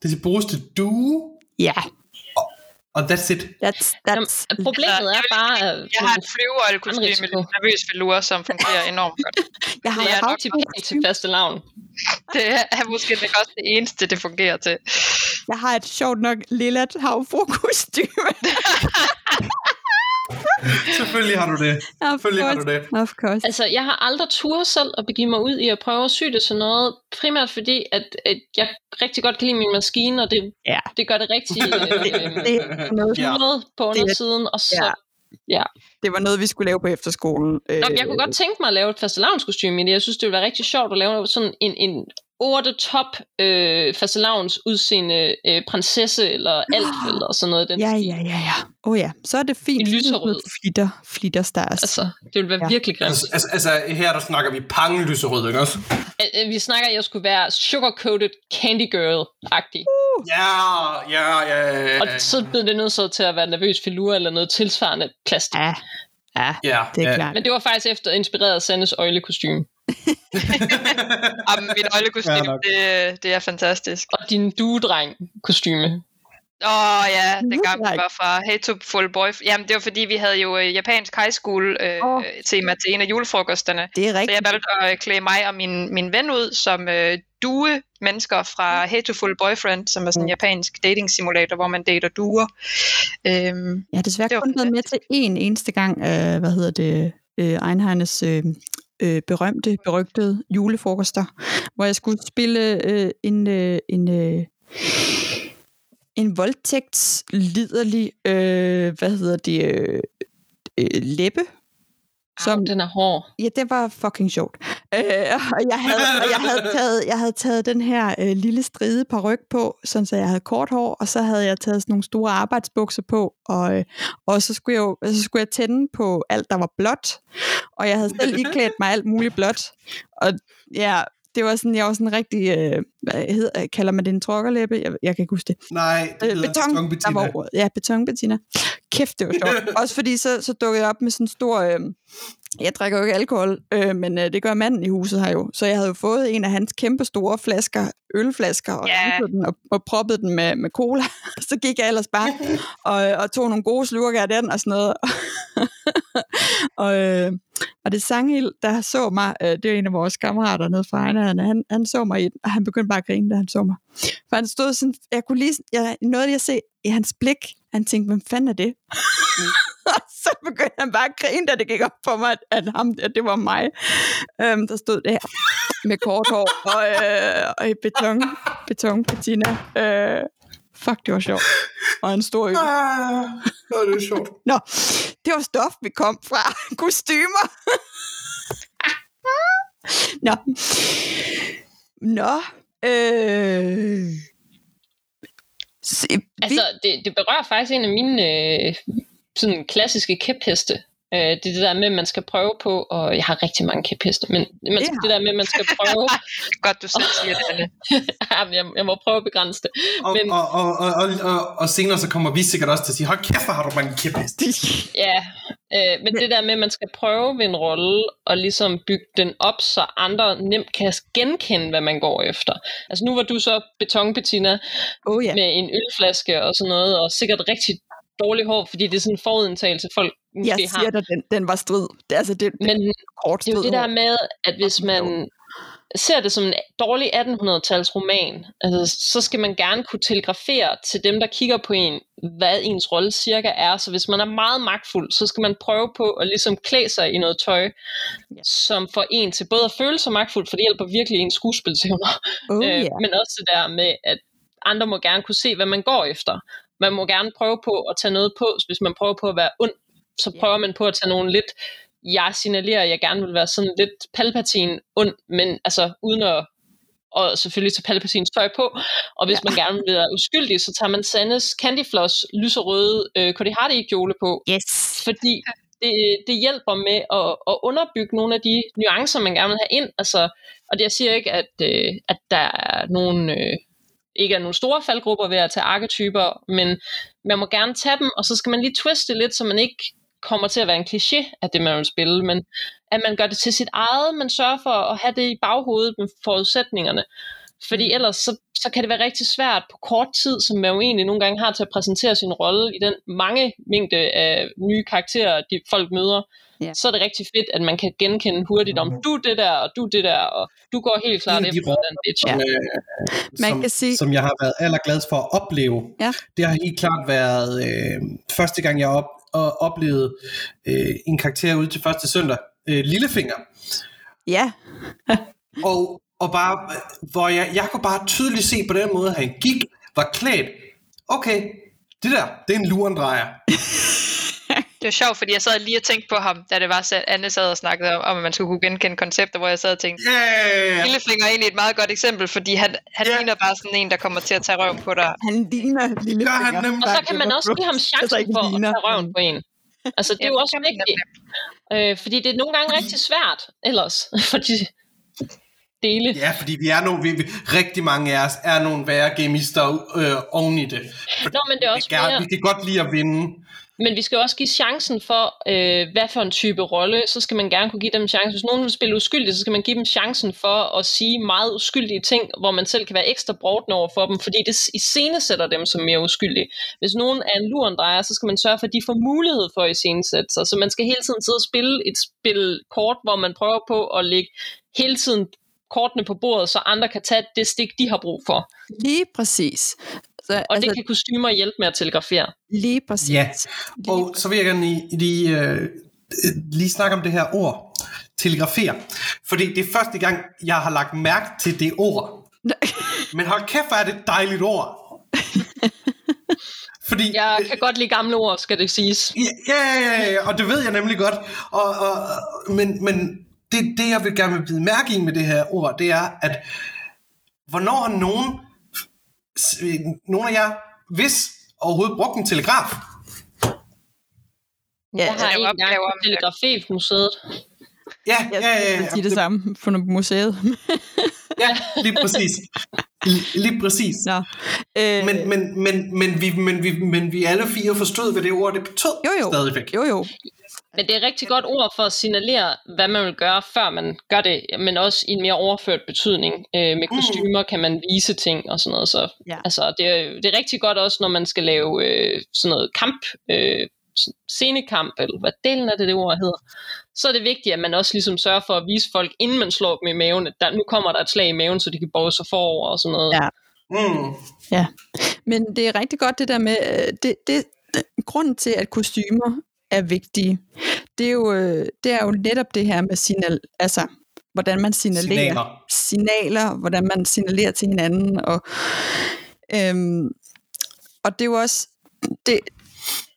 Det skal bruges til due, Ja, og that's it. that's, Jamen, that's, problemet er bare, at Jeg har et flyveøjelkostyme med risiko. lidt nervøs velure, som fungerer enormt godt. jeg har det er haft nok til faste lavn. Det er måske nok også det eneste, det fungerer til. Jeg har et sjovt nok lilla havfru-kostyme. Selvfølgelig har du det. Of Selvfølgelig har du det. Of course. Altså, jeg har aldrig tur selv at begive mig ud i at prøve at sy det til noget. Primært fordi, at, at jeg rigtig godt kan lide min maskine, og det, Ja. det gør det rigtig øh, Det noget, Ja. noget på undersiden. Og så, Ja. det var noget, vi skulle lave på efterskolen. Nå, jeg kunne godt tænke mig at lave et fastelavnskostyme i det. Jeg synes, det ville være rigtig sjovt at lave sådan en, en over the top øh, fastelavns udseende øh, prinsesse eller alf eller sådan noget. Den Ja, stil. ja, ja, ja. Åh oh, ja, så er det fint. Lyserød. Flitter, flitter stars. Altså, det ville være Ja. virkelig grimt. Altså, altså, altså, her der snakker vi pang lyserød, ikke også? Altså. Vi snakker, at jeg skulle være sugar-coated candy girl-agtig. Ja, ja, ja, ja. Og så blev det nødt så til at være nervøs filur eller noget tilsvarende plastik. Ja, ja, ja, det er ja. klart. Men det var faktisk efter inspireret af Sandes øjlekostyme. Jamen, mit Ja, øjlekostyme, nok. det, det er fantastisk. Og din duedreng kostyme. Åh oh, ja, vi like. var fra Hey to Full Boy. Jamen, det var fordi, vi havde jo øh, japansk high school øh, oh. tema til en af julefrokosterne. Det er Så jeg rigtigt. valgte at klæde mig og min, min ven ud som øh, due mennesker fra Hey to Full Boyfriend, som er sådan en japansk dating simulator, hvor man dater duer. Øhm, Jeg har desværre kun været med til en eneste gang, øh, hvad hedder det, øh, Einheimes øh, øh, berømte, berygtede julefrokoster, hvor jeg skulle spille øh, en, øh, en, øh, en voldtægtsliderlig, øh, hvad hedder det, øh, øh, som, som den er hård. Ja, det var fucking sjovt. Øh, og jeg havde, og jeg havde, taget, jeg havde taget den her øh, lille stride ryg på, sådan så jeg havde kort hår, og så havde jeg taget sådan nogle store arbejdsbukser på, og, øh, og så, skulle jeg, jo- så skulle jeg tænde på alt, der var blåt, og jeg havde selv iklædt mig alt muligt blåt. Og ja, det var sådan, jeg var sådan rigtig, øh, hvad hedder, kalder man det en trokkerlæbe? Jeg, jeg kan ikke huske det. Nej, det Øh, hedder beton, der betonbetina. var ordet. Ja, betonbetina. Kæft, det var sjovt. Også fordi så, så dukkede jeg op med sådan en stor... Øh, jeg drikker jo ikke alkohol, øh, men øh, det gør manden i huset her jo. Så jeg havde jo fået en af hans kæmpe store flasker, ølflasker, og, yeah. den og, og proppet den med, med cola. så gik jeg ellers bare og, og tog nogle gode slurker af den og sådan noget. og, øh, og det Sangil, der så mig, øh, det er en af vores kammerater nede fra Ejneren, han, han så mig i den, og han begyndte bare at grine, da han så mig. For han stod sådan, jeg kunne lige, jeg, noget jeg se i hans blik, han tænkte, hvem fanden er det? Så begyndte han bare at grine, da det gik op for mig, at, at, ham, at det var mig, øhm, der stod der. med kort hår og, øh, og i beton, beton patina. Øh, fuck, det var sjovt. Og en stor øl. Ah, det er sjovt. Nå, det var stof, vi kom fra. Kostymer. Nå. Nå. Øh. Se, vi, Altså, det, det berører faktisk en af mine øh, sådan klassiske kæpheste. Øh, det er det der med, at man skal prøve på, og jeg har rigtig mange kæpheste, men man, Det det, har det der med, at man skal prøve, Godt, du selv siger det, Anne. Jamen, jeg, jeg må prøve at begrænse det. Og, Men- og, og, og, og, og, og senere så kommer vi sikkert også til at sige, hold kæft, hvor har du mange kæpheste. Ja, øh, men det der med, at man skal prøve ved en rolle, og ligesom bygge den op, så andre nemt kan genkende, hvad man går efter. Altså nu var du så betonpetina oh ja. med en ølflaske og sådan noget, og sikkert rigtig dårlig hår, fordi det er sådan en forudindtagelse, folk måske Jeg har. siger dig, den, den var strid. Det, altså, det, det Men kort Det er jo det der med, at hvis man ser det som en dårlig 1800-tals roman, altså, så skal man gerne kunne telegrafere til dem, der kigger på en, hvad ens rolle cirka er. Så hvis man er meget magtfuld, så skal man prøve på at ligesom klæde sig i noget tøj, Ja. som får en til både at føle sig magtfuld, for det hjælper virkelig ens skuespilsevner, Oh, øh, ja. men også det der med, at andre må gerne kunne se, hvad man går efter. Man må gerne prøve på at tage noget på, hvis man prøver på at være ond, så prøver man på at tage nogle lidt, jeg signalerer, at jeg gerne vil være sådan lidt Palpatine ond, men altså uden at og selvfølgelig tage Palpatines tøj på, og hvis Ja. man gerne vil være uskyldig, så tager man Sandes Candy Floss lyserøde øh, Cody Hardy kjole på, Yes. fordi det, det hjælper med at, at underbygge nogle af de nuancer, man gerne vil have ind. Altså, og det jeg siger ikke, at, øh, at der er nogen, øh, ikke er nogle store faldgrupper ved at tage arketyper, men man må gerne tage dem, og så skal man lige twiste lidt, så man ikke kommer til at være en kliché af det, man vil spille, men at man gør det til sit eget, man sørger for at have det i baghovedet med forudsætningerne. Fordi ellers så, så kan det være rigtig svært på kort tid, som man jo egentlig nogle gange har til at præsentere sin rolle i den mange mængde af nye karakterer, de folk møder. Ja. Så er det rigtig fedt, at man kan genkende hurtigt om, du er det der, og du er det der, og du går helt klart de efter den bitch. Ja. Som, øh, Man som, kan sige- som jeg har været allergladest for at opleve. Ja. Det har helt klart været øh, første gang, jeg op, og oplevede øh, en karakter ude til første søndag. Øh, Lillefinger. Ja. Og, og bare, hvor jeg, jeg kunne bare tydeligt se på den måde, at han gik, var klædt. Okay, det der, det er en lurendrejer. Det var sjovt, fordi jeg sad lige og tænkte på ham, da det var, så Anne sad og snakkede om, om, at man skulle kunne genkende koncepter, hvor jeg sad og tænkte, Yeah! Lillefinger er egentlig et meget godt eksempel, fordi han, han Ja. yeah. ligner bare sådan en, der kommer til at tage røven på dig. Han ligner lille Gør han nemlig. Og så kan man også give ham Altså chancen ikke for at ligner, tage røven på en. Altså, det er jo også vigtigt. Øh, fordi det er nogle gange rigtig svært ellers, for de dele. Ja, fordi vi er nogle, vi, vi, rigtig mange af os er nogle værre gamister øh, oven i det. Nå, men det er også vi, kan, mere, vi kan godt lide at vinde men vi skal også give chancen for, øh, hvad for en type rolle, så skal man gerne kunne give dem chancen. Hvis nogen vil spille uskyldig, så skal man give dem chancen for at sige meget uskyldige ting, hvor man selv kan være ekstra brådende over for dem, fordi det i scene sætter dem som mere uskyldige. Hvis nogen er en lurendrejer, så skal man sørge for, at de får mulighed for at iscenesætte sig. Så man skal hele tiden sidde og spille et spil kort, hvor man prøver på at lægge hele tiden kortene på bordet, så andre kan tage det stik, de har brug for. Lige præcis. Så, Og altså, det kan kostymer hjælpe med at telegrafere. lige præcis. Ja. Lige Og så vil jeg gerne lige, lige, øh, lige snakke om det her ord, telegrafere. Fordi det er første gang, jeg har lagt mærke til det ord. Men hold kæft, hvor er det et dejligt ord. Fordi, Jeg kan godt lide gamle ord, skal det siges. Ja, ja, ja, ja, og det ved jeg nemlig godt. Og, og, men men det, det, jeg vil gerne bide mærke i med det her ord, det er, at hvornår har nogen, s- nogen af jer, hvis overhovedet brugt en telegraf? Ja, Jeg har en gang på. Telegrafimuseet. Ja, ja, ja, ja, sige det samme på museet. ja lige præcis. Lige, lige præcis. Nå. Øh, Men, men, men, men, vi, men, vi, men vi alle fire forstod, hvad det ord det betød Jo, jo. stadigvæk. jo, jo. Men det er et rigtig godt ord for at signalere, hvad man vil gøre, før man gør det, men også i en mere overført betydning. Øh, med kostymer kan man vise ting og sådan noget. Så, Ja. altså, det, er, det er rigtig godt også, når man skal lave øh, sådan noget kamp, øh, scenekamp, eller hvad delen af det, det ord hedder. Så er det vigtigt, at man også ligesom sørger for at vise folk, inden man slår dem i maven, at der, nu kommer der et slag i maven, så de kan bøje sig forover og sådan noget. Ja. Mm. Ja, men det er rigtig godt det der med, øh, det, det, grunden til, at kostymer er vigtige, det er jo, øh, det er jo netop det her med signal, altså hvordan man signalerer. Signaler. Signaler, hvordan man signalerer til hinanden. Og, øhm, og det er jo også, det,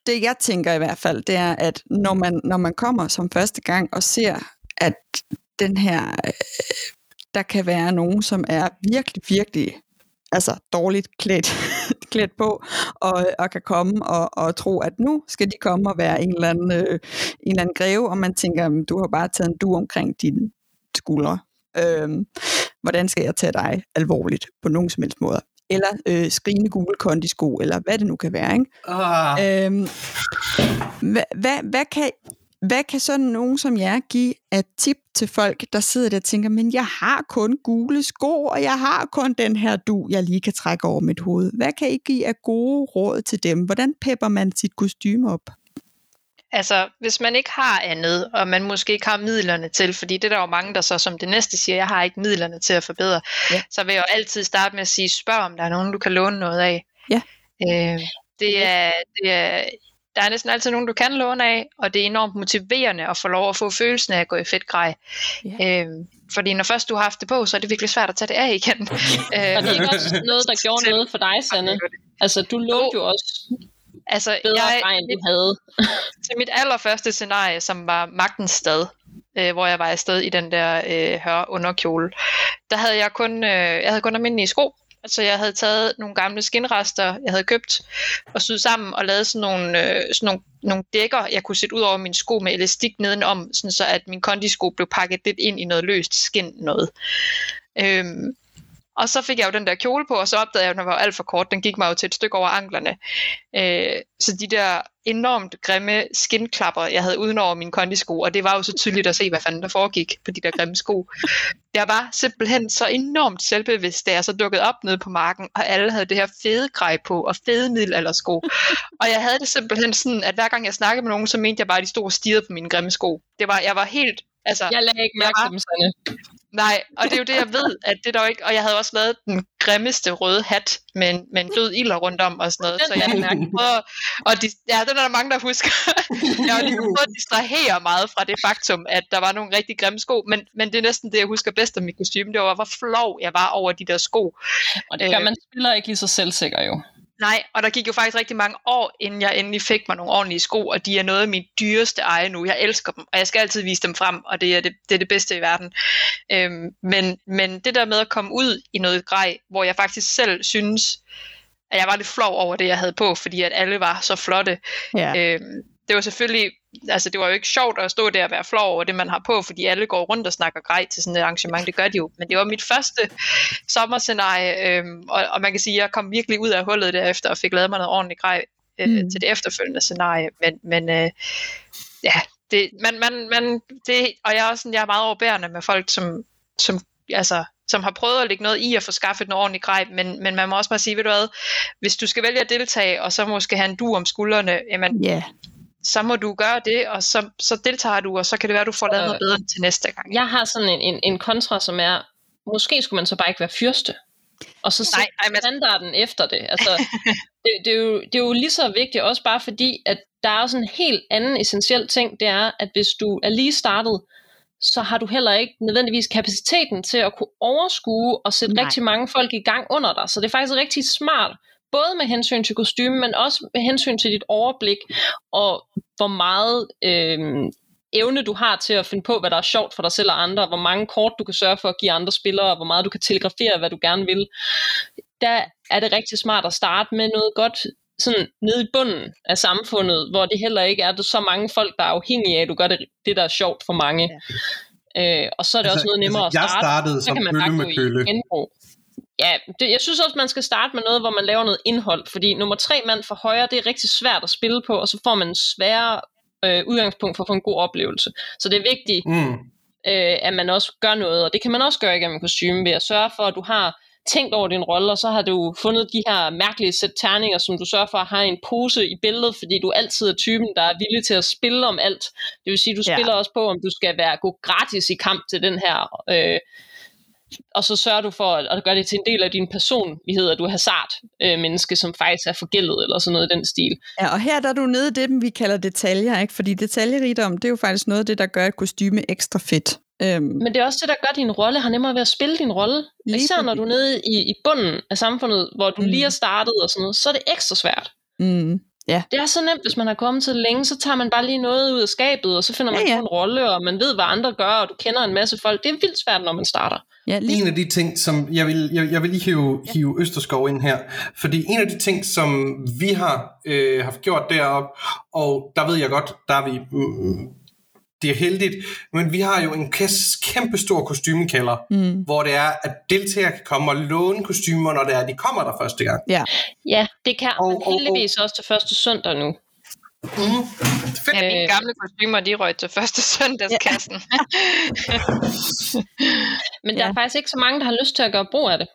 det jeg tænker i hvert fald, det er, at når man, når man kommer som første gang og ser, at den her, øh, der kan være nogen, som er virkelig, virkelig altså dårligt klædt, klædt på, og, og kan komme og, og tro, at nu skal de komme og være en eller anden, øh, en eller anden greve, og man tænker, "Men du har bare taget en du omkring dine skuldre. Øhm, hvordan skal jeg tage dig alvorligt på nogen som helst måde? Eller øh, skrigende gule kondisko, eller hvad det nu kan være. Ikke? Ah, Øhm, hvad, hvad, hvad, kan, hvad kan sådan nogen som jer give af tip til folk, der sidder der og tænker, men jeg har kun gule sko, og jeg har kun den her du, jeg lige kan trække over mit hoved. Hvad kan I give af gode råd til dem? Hvordan pepper man sit kostume op? Altså, hvis man ikke har andet, og man måske ikke har midlerne til, fordi det er der jo mange, der så som det næste siger, jeg har ikke midlerne til at forbedre, ja. så vil jeg jo altid starte med at sige, spørg om der er nogen, du kan låne noget af. Ja. Øh, det, er, det er, der er næsten altid nogen, du kan låne af, og det er enormt motiverende at få lov at få følelsen af at gå i fedt grej. Ja. Øh, fordi når først du har haft det på, så er det virkelig svært at tage det af igen. øh, Og det er ikke også noget, der gjorde noget for dig, Sanne. Altså, du lå jo også Altså, bedre jeg, grej, end du havde. til mit allerførste scenarie, som var Magtens Stad, øh, hvor jeg var afsted i den der øh, hør underkjole, der havde jeg kun, øh, jeg havde kun almindelige sko. Altså jeg havde taget nogle gamle skinrester, jeg havde købt og syet sammen og lavet sådan nogle, øh, sådan nogle, nogle dækker, jeg kunne sætte ud over min sko med elastik nedenom, sådan så at min kondisko blev pakket lidt ind i noget løst skin noget. Øhm, og så fik jeg jo den der kjole på, og så opdagede jeg, at den var alt for kort. Den gik mig jo til et stykke over anklerne. Øh, så de der enormt grimme skinklapper, jeg havde uden over mine kondisko, og det var jo så tydeligt at se, hvad fanden der foregik på de der grimme sko. Jeg var simpelthen så enormt selvbevidst, da jeg så dukkede op nede på marken, og alle havde det her fede grej på, og fede middelaldersko. Og jeg havde det simpelthen sådan, at hver gang jeg snakkede med nogen, så mente jeg bare, at de stod og stirrede på mine grimme sko. Det var, jeg var helt, altså... Jeg lagde ikke mærke til dem. Nej, og det er jo det, jeg ved, at det er der jo ikke, og jeg havde også lavet den grimmeste røde hat med en, med en død ilder rundt om og sådan noget, så jeg har prøvet, og de, ja, den er der mange, der husker. jeg har lige prøvet at distrahere meget fra det faktum, at der var nogle rigtig grimme sko, men, men det er næsten det, jeg husker bedst af mit kostume, det var, hvor flov jeg var over de der sko. Og det gør Øh. man spiller ikke lige så selvsikker jo. Nej, og der gik jo faktisk rigtig mange år, inden jeg endelig fik mig nogle ordentlige sko, og de er noget af mit dyreste eje nu. Jeg elsker dem, og jeg skal altid vise dem frem, og det er det, det, er det bedste i verden. Øhm, men, men det der med at komme ud i noget grej, hvor jeg faktisk selv synes, at jeg var lidt flov over det, jeg havde på, fordi at alle var så flotte. Ja. Øhm, det var selvfølgelig, altså det var jo ikke sjovt at stå der og være flov over det, man har på, fordi alle går rundt og snakker grej til sådan et arrangement, det gør de jo. Men det var mit første sommerscenarie, øhm, og, og man kan sige, at jeg kom virkelig ud af hullet derefter og fik lavet mig noget ordentligt grej øh, Mm. til det efterfølgende scenarie. Men, men øh, ja, det, man, man, man, det, og jeg er også sådan, jeg er meget overbærende med folk, som, som altså, som har prøvet at lægge noget i at få skaffet noget ordentligt grej, men, men man må også bare sige, ved du hvad, hvis du skal vælge at deltage, og så måske have en du om skuldrene, jamen, Ja. Så må du gøre det, og så, så deltager du, og så kan det være, at du får lavet noget bedre til næste gang. Jeg har sådan en, en, en kontra, som er, måske skulle man så bare ikke være fyrste. Og så Nej, nej, men- standarden efter det. Altså, det, det, er jo, det er jo lige så vigtigt, også bare fordi, at der er også en helt anden essentiel ting, det er, at hvis du er lige startet, så har du heller ikke nødvendigvis kapaciteten til at kunne overskue og sætte. Nej. rigtig mange folk i gang under dig. Så det er faktisk rigtig smart, både med hensyn til kostume, men også med hensyn til dit overblik, og hvor meget øh, evne du har til at finde på, hvad der er sjovt for dig selv og andre, hvor mange kort du kan sørge for at give andre spillere, og hvor meget du kan telegrafere, hvad du gerne vil. Der er det rigtig smart at starte med noget godt sådan nede i bunden af samfundet, hvor det heller ikke er så mange folk, der er afhængige af, at du gør det, det der er sjovt for mange. Ja. Øh, og så er det Altså, også noget nemmere altså, jeg at starte. startede så som kan man kølle med kølle. genbrug. Ja, det, jeg synes også, man skal starte med noget, hvor man laver noget indhold, fordi nummer tre mand for højre, det er rigtig svært at spille på, og så får man en sværere øh, udgangspunkt for at få en god oplevelse. Så det er vigtigt, Mm. øh, at man også gør noget, og det kan man også gøre igennem kostume ved at sørge for, at du har tænkt over din rolle, og så har du fundet de her mærkelige sæt terninger, som du sørger for at have en pose i billedet, fordi du altid er typen, der er villig til at spille om alt. Det vil sige, du Ja. spiller også på, om du skal være gå gratis i kamp til den her, øh, og så sørger du for at, at gøre det til en del af din personlighed, at du er hasard øh, menneske, som faktisk er forgældet, eller sådan noget i den stil. Ja, og her der er du nede i det, vi kalder detaljer, ikke? fordi detaljerigdom, det er jo faktisk noget af det, der gør et kostyme ekstra fedt. Øhm, Men det er også det, der gør din rolle, har nemmere ved at spille din rolle. Især når du er nede i, i bunden af samfundet, hvor du mm. lige er startet og sådan noget, så er det ekstra svært. mm, Det er så nemt, hvis man har kommet til det længe, så tager man bare lige noget ud af skabet, og så finder man Ja, ja, ja. ja. en rolle, og man ved, hvad andre gør, og du kender en masse folk. Det er vildt svært, når man starter. ja, lige, En af de ting, som jeg vil, jeg, jeg vil lige hive, hive Østerskov ind her, fordi en af de ting, som vi har øh, haft gjort deroppe, og der ved jeg godt, der er vi, mm, det er heldigt, men vi har jo en kæmpe stor kostymekælder, mm, hvor det er, at deltagere kan komme og låne kostymer, når det er, at de kommer der første gang. ja. Ja, det kan Og- man og- og- heldigvis også til første søndag nu. Mm. Fedt. Ja, mine Øh. gamle kostymer, de røg til første søndagskassen. Men der Ja. er faktisk ikke så mange, der har lyst til at gøre brug af det.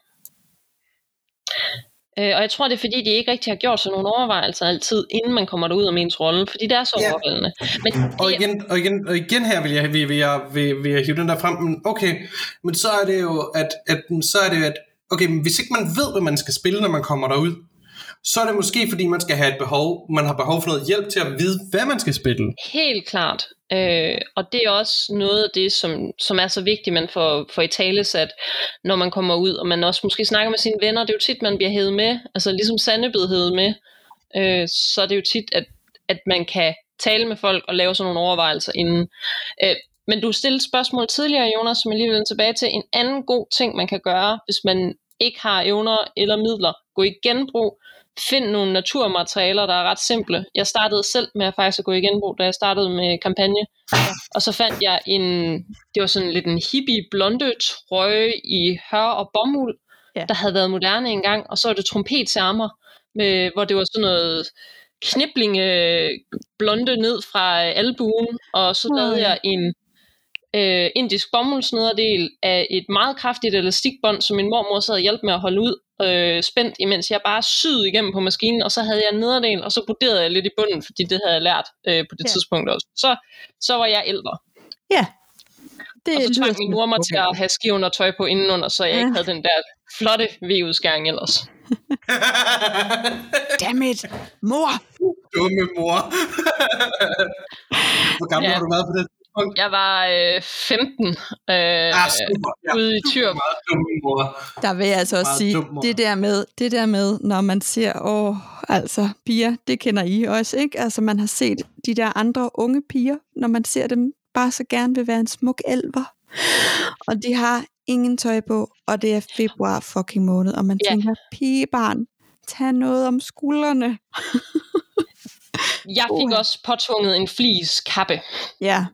Øh, og jeg tror, det er fordi, de ikke rigtig har gjort sig nogle overvejelser altid, inden man kommer derud om ens rolle, fordi det er så Ja. overvældende. Men Og det, igen, og igen, og igen her vil jeg, vil, vil, jeg, vil, vil jeg hive den der frem, men okay, men så er det jo, at, at, så er det jo, at okay, men hvis ikke man ved, hvad man skal spille, når man kommer derud, så er det måske, fordi man skal have et behov, man har behov for noget hjælp til at vide, hvad man skal spille. Helt klart. Øh, og det er også noget af det, som, som er så vigtigt, man får, får i tale sat, når man kommer ud, og man også måske snakker med sine venner. Det er jo tit, man bliver hævet med, altså ligesom Sande blev hævet med, øh, så er det jo tit, at, at man kan tale med folk og lave sådan nogle overvejelser inden. Øh, men du stillede spørgsmål tidligere, Jonas, som jeg lige vil tilbage til. En anden god ting, man kan gøre, hvis man ikke har evner eller midler, gå i genbrug, find nogle naturmaterialer, der er ret simple. Jeg startede selv med at faktisk at gå i genbrug, da jeg startede med kampagne. Og så fandt jeg en, det var sådan lidt en hippie blonde trøje i hør og bomuld, Ja. der havde været moderne engang, og så var det trompetsærmer, med, hvor det var sådan noget kniblinge blonde ned fra albuen, og så lavede jeg en øh, indisk bomuldsnederdel af et meget kraftigt elastikbånd, som min mormor sad og hjalp med at holde ud øh, spændt, imens jeg bare syede igennem på maskinen, og så havde jeg en nederdel, og så broderede jeg lidt i bunden, fordi det havde jeg lært øh, på det Ja. tidspunkt også. Så, så var jeg ældre. ja. Det Og så tvang min mor mig til at have skiven og tøj på indenunder, så jeg Ja. ikke havde den der flotte V-udskæring ellers. Dammit, mor! Dumme mor. Hvor gammel Ja. har du været på det tidspunkt? Jeg var øh, 15 øh, Ah, super. Ja, ude i Tyr. meget dumme mor. Der vil jeg altså også sige, det der, med, det der med, når man ser, åh, altså piger, det kender I også, ikke? Altså man har set de der andre unge piger, når man ser dem bare så gerne vil være en smuk elver. Og de har ingen tøj på, og det er februar fucking måned, og man Ja. tænker, pigebarn, tag noget om skuldrene. Jeg fik også påtvunget en flis kappe, Ja,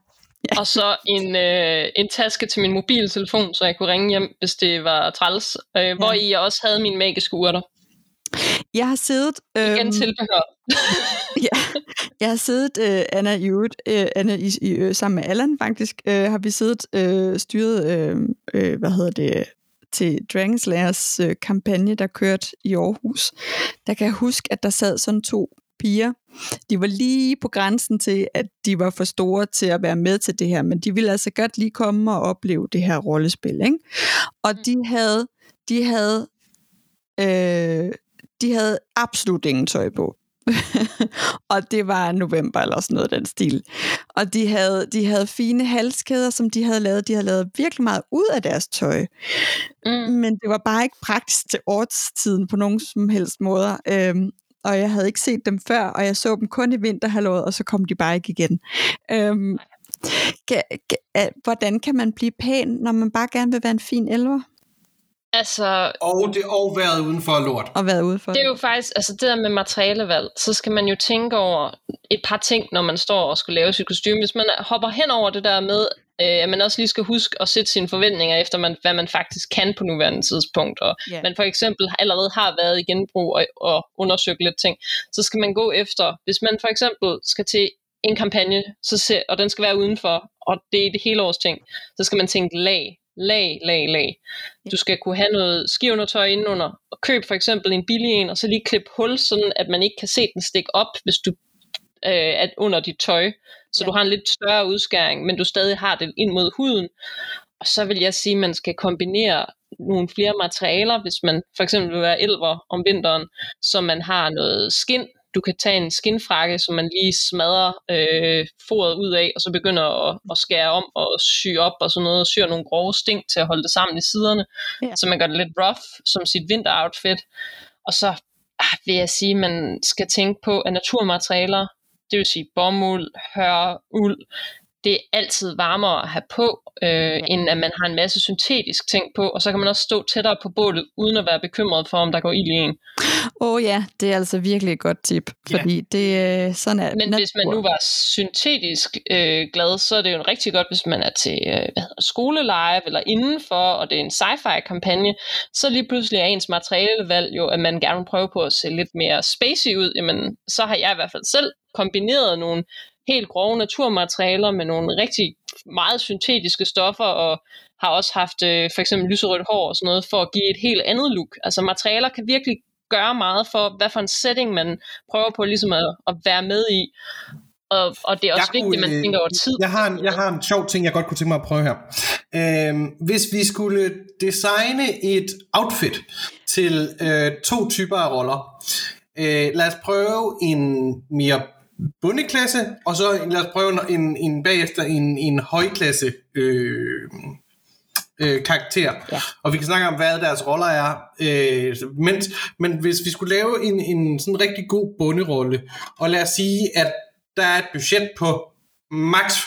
og så en, øh, en taske til min mobiltelefon, så jeg kunne ringe hjem, hvis det var træls. Øh, hvor i jeg også havde mine magiske urter. jeg har siddet... Igen øhm, tilbehør. ja, jeg har siddet, øh, Anna, i øh, Anna i, i, øh, sammen med Allan faktisk, øh, har vi siddet øh, styret, øh, øh, hvad hedder det, til Dragon Slayers øh, kampagne, der kørte i Aarhus. Der kan jeg huske, at der sad sådan to piger. De var lige på grænsen til, at de var for store til at være med til det her, men de ville altså godt lige komme og opleve det her rollespil. Ikke? Og de havde, de havde, øh, de havde absolut ingen tøj på. og det var november eller sådan noget den stil. Og de havde, de havde fine halskæder, som de havde lavet. De havde lavet virkelig meget ud af deres tøj. Mm. Men det var bare ikke praktisk til årstiden på nogen som helst måder. Øhm, og jeg havde ikke set dem før, og jeg så dem kun i vinterhalvåret, og så kom de bare ikke igen. Øhm, kan, kan, hvordan kan man blive pæn, når man bare gerne vil være en fin elver Altså, Og det og været uden for lort. og være ude for det er jo faktisk, altså det der med materialevalg, så skal man jo tænke over et par ting, når man står og skal lave sit kostume. Hvis man hopper hen over det der med, øh, at man også lige skal huske at sætte sine forventninger efter, man, hvad man faktisk kan på nuværende tidspunkt, og Ja. man for eksempel allerede har været i genbrug og, og undersøgt lidt ting, så skal man gå efter, hvis man for eksempel skal til en kampagne, så se, og den skal være udenfor, og det er det hele års ting, så skal man tænke lag, lag, lag, lag. Du skal kunne have noget skiundertøj indenunder, og køb for eksempel en billig en, og så lige klip hul, sådan at man ikke kan se den stikke op, hvis du øh, er under dit tøj. Så Ja. du har en lidt større udskæring, men du stadig har det ind mod huden. Og så vil jeg sige, at man skal kombinere nogle flere materialer, hvis man for eksempel vil være elver om vinteren, så man har noget skin, du kan tage en skinfrakke, som man lige smadrer øh, foret ud af, og så begynder at, at skære om og sy op og sådan noget, og syr nogle grove sting til at holde det sammen i siderne, Ja. så man gør det lidt rough som sit vinteroutfit. Og så ah, vil jeg sige, at man skal tænke på, at naturmaterialer, det vil sige bomuld, hør, uld, det er altid varmere at have på, øh, end at man har en masse syntetisk ting på, og så kan man også stå tættere på bålet, uden at være bekymret for, om der går ild i en. Åh oh, ja, det er altså virkelig et godt tip, fordi det øh, sådan er Men hvis man nu var syntetisk øh, glad, så er det jo rigtig godt, hvis man er til øh, hvad hedder, skoleleje eller indenfor, og det er en sci-fi-kampagne, så lige pludselig er ens materialevalg jo, at man gerne vil prøve på at se lidt mere spacey ud. Jamen, så har jeg i hvert fald selv kombineret nogle helt grove naturmaterialer med nogle rigtig meget syntetiske stoffer, og har også haft øh, for eksempel lyserødt hår og sådan noget, for at give et helt andet look. Altså materialer kan virkelig gøre meget for, hvad for en setting man prøver på ligesom at, at være med i. Og, og det er også Jeg vigtigt, at man øh, tænker over tid. Jeg har, en, jeg har en sjov ting, jeg godt kunne tænke mig at prøve her. Øhm, hvis vi skulle designe et outfit til øh, to typer af roller. Øh, lad os prøve en mere bundeklasse, og så lad os prøve en, en, bagefter en, en højklasse øh, øh, karakter. Ja. Og vi kan snakke om, hvad deres roller er. Øh, men, men hvis vi skulle lave en, en sådan rigtig god bunderolle, og lad os sige, at der er et budget på max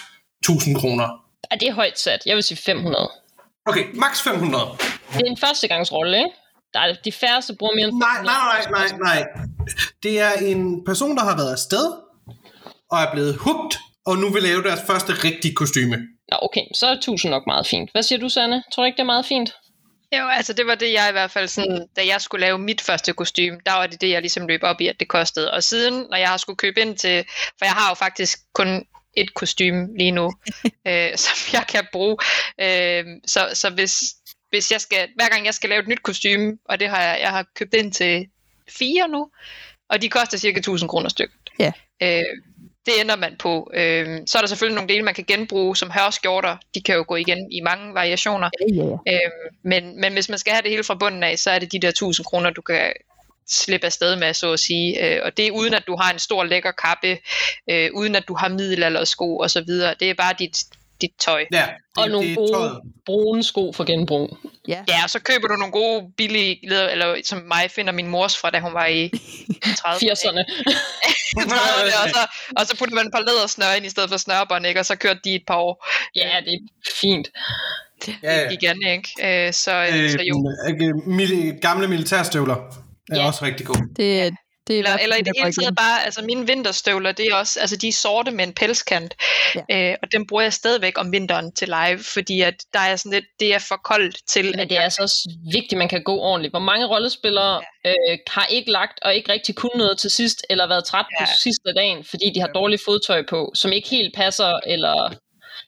1000 kroner. Ja, det er højt sat. Jeg vil sige 500. Okay, max 500. Det er en førstegangsrolle, ikke? Der er de færreste bruger mere end Nej, 500. nej, nej, nej, nej. Det er en person, der har været afsted, og er blevet hugt, og nu vil lave deres første rigtige kostyme. Nå, okay, så er 1000 nok meget fint. Hvad siger du, Sanne? Tror du ikke, det er meget fint? Jo, altså det var det, jeg i hvert fald sådan, da jeg skulle lave mit første kostume, der var det det, jeg ligesom løb op i, at det kostede. Og siden, når jeg har skulle købe ind til, for jeg har jo faktisk kun et kostume lige nu, øh, som jeg kan bruge. Øh, så så hvis, hvis jeg skal, hver gang jeg skal lave et nyt kostume, og det har jeg, jeg har købt ind til fire nu, og de koster cirka 1000 kroner stykket. Ja. Øh, det ender man på. Øh, så er der selvfølgelig nogle dele, man kan genbruge, som hørskjorter. De kan jo gå igen i mange variationer. Ja, ja, ja. Øhm, men, men hvis man skal have det hele fra bunden af, så er det de der 1000 kroner, du kan slippe afsted med, så at sige. Øh, og det er uden, at du har en stor lækker kappe, øh, uden at du har middelaldersko og så videre. Det er bare dit, dit tøj. Ja, det, Og nogle det er gode tøjet. brune sko for genbrug. ja. Ja, og så køber du nogle gode, billige, leder- eller som mig finder min mors fra, da hun var i 30'erne. 80'erne. 30'erne, og, så, og så putter man et par lædersnør ind i stedet for snørbånd, ikke? og så kørte de et par år Ja, det er fint. Ja, ja. igen. Ikke? Øh, så, øh, så jo. øh, gamle militærstøvler er Ja. også rigtig gode. Det, det er Eller, hvert eller i det hele taget bare, altså mine vinterstøvler, det er også, altså de er sorte med en pelskant, Ja. øh, og dem bruger jeg stadigvæk om vinteren til live, fordi at der er sådan lidt, det er for koldt til, Men at det er altså også vigtigt, at man kan gå ordentligt. Hvor mange rollespillere øh, har ikke lagt og ikke rigtig kunnet noget til sidst, eller været træt ja. Ja. på sidste dagen, fordi de har dårligt fodtøj på, som ikke helt passer, eller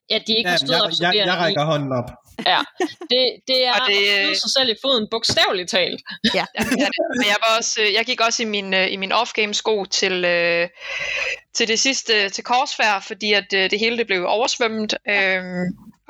ja, de ikke Ja, har stået jeg, jeg, jeg rækker hånden op. Ja, det, det er Og det- at sig selv i foden, bogstaveligt talt. Ja. Ja, det jeg, var også, øh, jeg gik også i min, øh, i min off-game sko til, øh, til det sidste, til korsfærd, fordi at det hele det blev oversvømmet. Øh,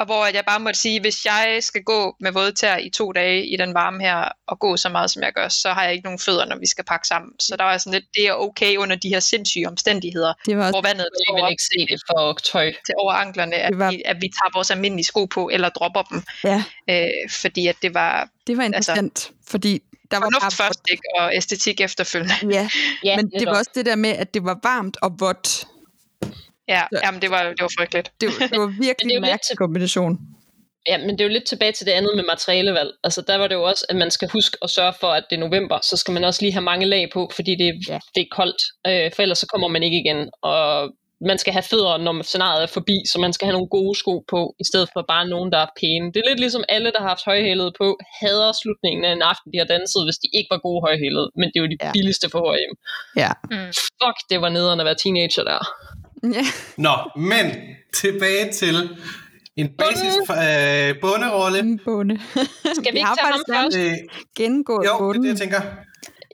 og hvor jeg bare måtte sige, hvis jeg skal gå med våde tær i to dage i den varme her, og gå så meget som jeg gør, så har jeg ikke nogen fødder, når vi skal pakke sammen. Så der var sådan lidt, det er okay under de her sindssyge omstændigheder, Det var også, hvor vandet Jeg vil ikke se det for tøj. til over anklerne, at, Det var- vi, at vi tager vores almindelige sko på, eller dropper dem. ja, Øh, fordi at det var det var interessant, altså, fordi der var fornuft bare først, ikke? og æstetik efterfølgende. Ja, Ja, men det var også det der med, at det var varmt og vådt. Ja, Ja. jamen det var, det var frygteligt. Det, var- det var virkelig en mærkelig kombination. Ja, men det er jo lidt tilbage til det andet med materialevalg. Altså der var det jo også, at man skal huske at sørge for, at det er november, så skal man også lige have mange lag på, fordi det, Ja. det er koldt, øh, for ellers så kommer man ikke igen. Og man skal have fødder, når scenariet er forbi, så man skal have nogle gode sko på, i stedet for bare nogen, der er pæne. Det er lidt ligesom alle, der har haft højhælede på, hader slutningen af en aften, de har danset, hvis de ikke var gode højhælede. Men det er jo de Ja. ja. billigste for hjem. Ja. Mm. Fuck, det var nederen at være teenager der. Ja. Nå, men tilbage til en basis øh, bunderolle. En bonde. Skal vi ikke tage ham nærmest Øh, gennemgået jo, det er bunden. det, jeg tænker.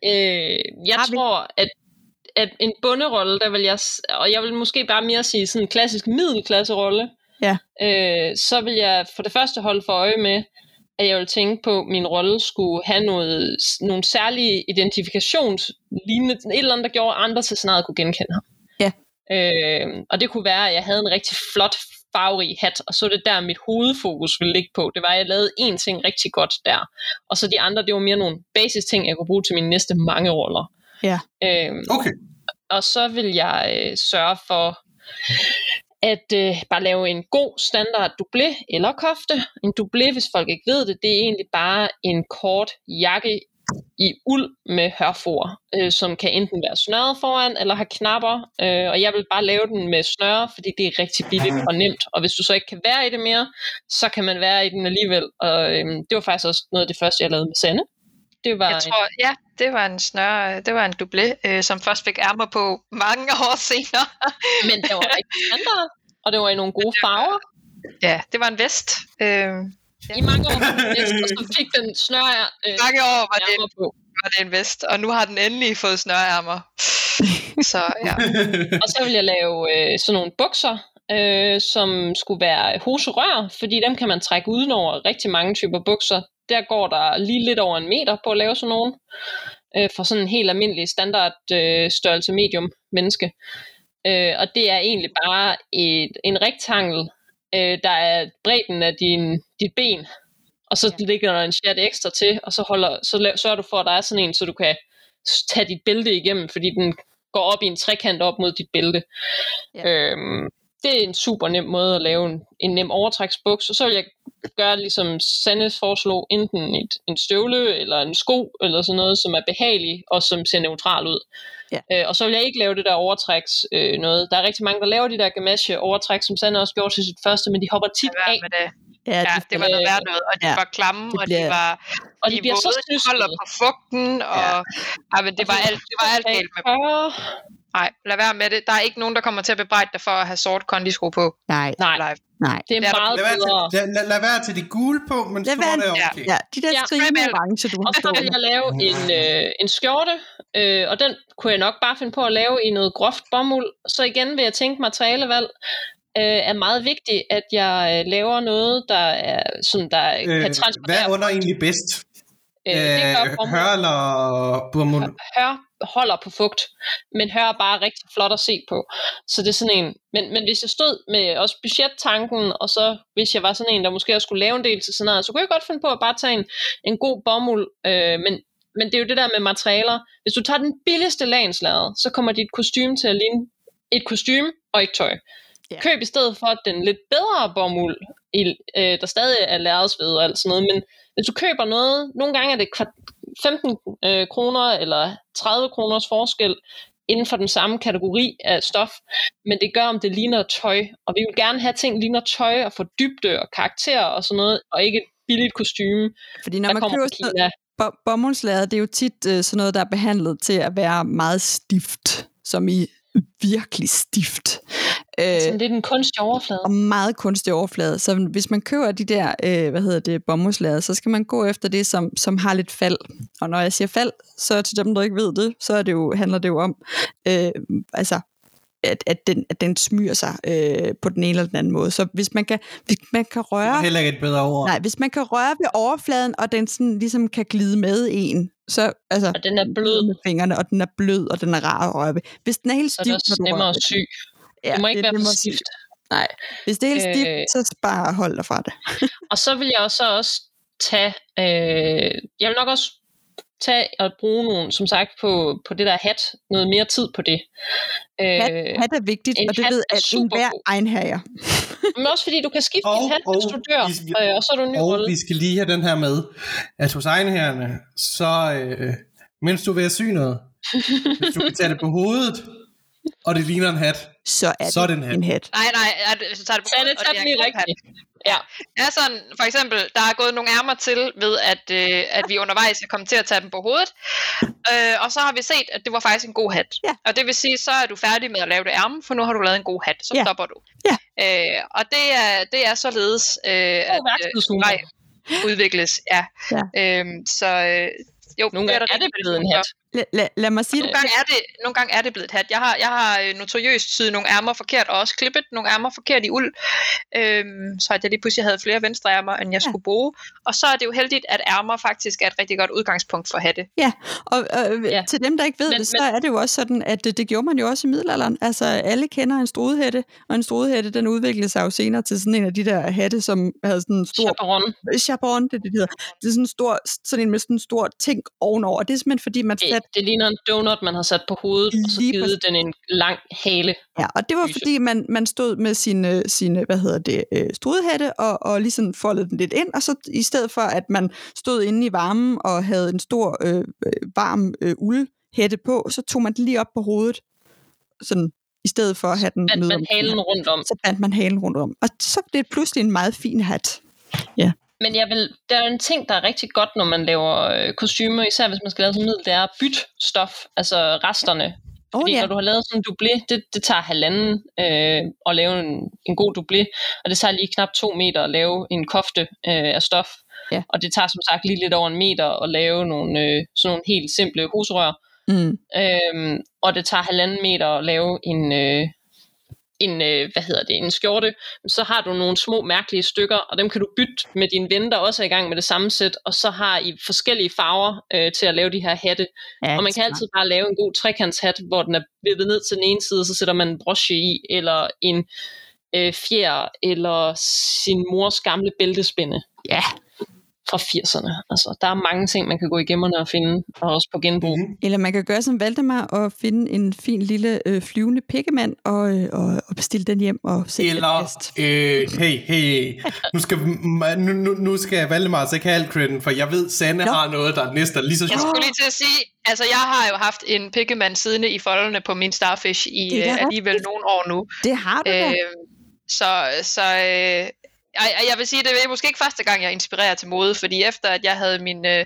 Øh, jeg Har vi- tror, at, at en bunderolle, der vil jeg, og jeg vil måske bare mere sige sådan en klassisk middelklasserolle, Ja. øh, så vil jeg for det første holde for øje med, at jeg ville tænke på, at min rolle skulle have noget, nogle særlige identifikationslignende, et eller andet, der gjorde, at andre til scenariet kunne genkende ham. Øh, og det kunne være, at jeg havde en rigtig flot farverig hat, og så er det der, mit hovedfokus ville ligge på. Det var, at jeg lavede én ting rigtig godt der. Og så de andre, det var mere nogle basis ting, jeg kunne bruge til mine næste mange roller. Ja. Øh, Okay. og så vil jeg øh, sørge for at øh, bare lave en god standard dublé eller kofte. En dublé, hvis folk ikke ved det, det er egentlig bare en kort jakke i uld med hørfor, øh, som kan enten være snøret foran eller have knapper. Øh, og jeg vil bare lave den med snøre, fordi det er rigtig billigt og nemt. Og hvis du så ikke kan være i det mere, så kan man være i den alligevel. Og øh, det var faktisk også noget af det første, jeg lavede med Sande. Det var Jeg tror, ja, det var en snør, det var en dublé, øh, som først fik ærmer på mange år senere. men det var rigtig standard, og det var i nogle gode farver. ja, det var en vest. Øh, I mange år, og så fik den snør øh, mange år var det, på. var det en vest, og nu har den endelig fået snørærmer. Så ja. Og så vil jeg lave øh, sådan nogle bukser, øh, som skulle være hoserør, fordi dem kan man trække udenover rigtig mange typer bukser. Der går der lige lidt over en meter på at lave sådan nogle, øh, for sådan en helt almindelig standard øh, størrelse medium menneske. Øh, og det er egentlig bare et, en rektangel, øh, der er bredden af din, dit ben, og så Ja. ligger der en chat ekstra til, og så, holder, så lav, sørger du for, at der er sådan en, så du kan tage dit bælte igennem, fordi den går op i en trekant op mod dit bælte. Ja. Øhm, det er en super nem måde at lave en, en nem overtræksbuks, og så vil jeg gøre ligesom Sandes foreslog, enten et, en støvle eller en sko, eller sådan noget, som er behagelig og som ser neutral ud. Ja. Øh, og så vil jeg ikke lave det der overtræks øh, noget. Der er rigtig mange, der laver de der gamasje overtræk, som Sande også gjorde til sit første, men de hopper tit af, med det. Ja, Ja, det var noget værd noget, og de ja, var klamme, det og de bliver- var og de de bliver så våde, de holder på fugten, og ja. men det var alt, det var alt galt med dem. Nej, lad være med det. Der er ikke nogen, der kommer til at bebrejde dig for at have sort kondisko på Nej, Nej, live. nej. det er Det er der- meget Lad være, bedre. til, lad, lad, lad være til de gule på, men Lad være- sorte er Ja. okay. Ja, de der Ja, skrigende orange, du Og har så vil jeg lave en, øh, en skjorte, øh, og den kunne jeg nok bare finde på at lave i noget groft bomuld. Så igen vil jeg tænke materialevalg øh, er meget vigtigt, at jeg øh, laver noget, der er sådan, der øh, kan hvad transportere. er under egentlig bedst? øh, det gør Øh, bomuld. hør eller burmuld? hør holder på fugt, men hør er bare rigtig flot at se på. Så det er sådan en, men, men hvis jeg stod med også budgettanken, og så hvis jeg var sådan en, der måske også skulle lave en del til sådan noget, så kunne jeg godt finde på at bare tage en, en god bomuld, øh, men, men det er jo det der med materialer. Hvis du tager den billigste lanslade, så kommer dit kostume til at ligne et kostume og ikke tøj. Ja. Køb i stedet for den lidt bedre bomuld, i, øh, der stadig er lærredsved og alt sådan noget, men hvis du køber noget, nogle gange er det kvart- 15 øh, kroner eller 30 kroners forskel inden for den samme kategori af stof, men det gør, om det ligner tøj, og vi vil gerne have ting, ligner tøj og få dybde og karakter og sådan noget, og ikke et billigt kostume, Fordi når man køber Kina. noget, bo- det er jo tit øh, sådan noget, der er behandlet til at være meget stift, som i virkelig stift. Øh, Sådan lidt en kunstig overflade. og meget kunstig overflade. Så hvis man køber de der, øh, hvad hedder det, bomuldslader, så skal man gå efter det, som, som har lidt fald. Og når jeg siger fald, så til dem, der ikke ved det, så er det jo, handler det jo om, øh, altså, at, at, den, at den smyrer sig øh, på den ene eller den anden måde. Så hvis man kan, hvis man kan Det er røre... heller ikke et bedre ord. Nej, hvis man kan røre ved overfladen, og den sådan ligesom kan glide med en, så altså, Og den er blød, med fingrene, og den er blød, og den er rar at røre ved. Hvis den er helt så er stiv, det også nemmere at sy. ja, Det må ikke være det for må sige. stift. Nej, hvis det er helt stift, Øh. så bare hold dig fra det. Og så vil jeg også, også tage, øh, jeg vil nok også tage og bruge nogle, som sagt, på, på det der hat, noget mere tid på det. Øh, Hat er vigtigt, en og det hat ved at super enhver god. egenherre. men også fordi du kan skifte Og- din hat, hvis og du dør, vi- øh, og så er du en ny Og rolle. vi skal lige have den her med, at hos egenherrerne, så øh, mens du er ved at sy noget, hvis du kan tage det på hovedet, og det ligner en hat, Så er Så er det det en hat. en hat. Nej, nej, hvis du tager det på hovedet, og det er en hat. Ja. Er sådan, for eksempel, der er gået nogle ærmer til ved, at, øh, at vi undervejs er kommet til at tage dem på hovedet. Øh, og så har vi set, at det var faktisk en god hat. Ja. Og det vil sige, så er du færdig med at lave det ærme, for nu har du lavet en god hat. Så Ja. stopper du. Ja. Øh, og det er, det er således, øh, at øh, udvikles. Ja. Ja. Øhm, så øh, jo, Nogle gange er det blevet en hat. La, la, lad mig sige det. Nogle gange, er det, nogle gange er det blevet et hat. Jeg har, jeg har øh, notoriøst syet nogle ærmer forkert, og også klippet nogle ærmer forkert i uld, øhm, så at jeg lige pludselig havde flere venstre ærmer, end jeg ja. skulle bruge. Og så er det jo heldigt, at ærmer faktisk er et rigtig godt udgangspunkt for hatte. Ja, og, og ja. Ja. til dem, der ikke ved Men- det, så er det jo også sådan, at det, det gjorde man jo også i middelalderen. Altså, alle kender en strudehætte, og en strudehætte, den udviklede sig jo senere til sådan en af de der hatte, som havde sådan en stor Chaperon. chaperon, det det, hedder. Det er sådan en stor, sådan en med sådan en stor ting ovenover. Det er simpelthen fordi, man Det, satte det ligner en donut, man har sat på hovedet, og så Lige givet den en lang hale. Ja, og det var Lyse. fordi, man, man stod med sine, sine hvad hedder det, øh, strudehætte og, og ligesom foldede den lidt ind, og så i stedet for, at man stod inde i varmen og havde en stor øh, øh, varm øh, uldhætte på, så tog man den lige op på hovedet, sådan i stedet for at have den At ned man halen rundt om. Så bandt man halen rundt om. Og så blev det pludselig en meget fin hat. Men jeg vil, der er en ting, der er rigtig godt, når man laver øh, kostymer, især hvis man skal lave sådan noget, det er at bytte stof, altså resterne. Åh Fordi ja, når du har lavet sådan en dublé, det, det tager halvanden øh, at lave en, en god dublé, og det tager lige knap to meter at lave en kofte øh, af stof. Ja. Og det tager som sagt lige lidt over en meter at lave nogle, øh, sådan nogle helt simple husrør. mm, Øhm, og det tager halvanden meter at lave en, øh, en, øh, hvad hedder det, en skjorte, så har du nogle små mærkelige stykker, og dem kan du bytte med dine ven, der også er i gang med det samme sæt, og så har I forskellige farver øh, til at lave de her hatte. ja, og man kan altid bare lave en god trekantshat, hvor den er vippet ned til den ene side, så sætter man en broche i, eller en øh, fjer, eller sin mors gamle bæltespænde Ja, fra 80'erne. Altså, der er mange ting, man kan gå i gemmerne og finde, og også på genbrug. Mhm. eller man kan gøre som Valdemar og finde en fin lille øh, flyvende pikkemand og, øh, og, og bestille den hjem og sætte den Eller, fast. øh, hey, hey, nu skal, nu, nu, nu skal Valdemar altså ikke have alt credit, for jeg ved, Sanne Nå. har noget, der er næsten lige så Jeg sjovt. skulle lige til at sige, altså jeg har jo haft en pikkemand siddende i foldene på min starfish i øh, alligevel nogle år nu. Det har du da. Øh, så så øh, jeg, jeg vil sige, det er måske ikke første gang, jeg inspirerer til mode, fordi efter at jeg havde min, øh,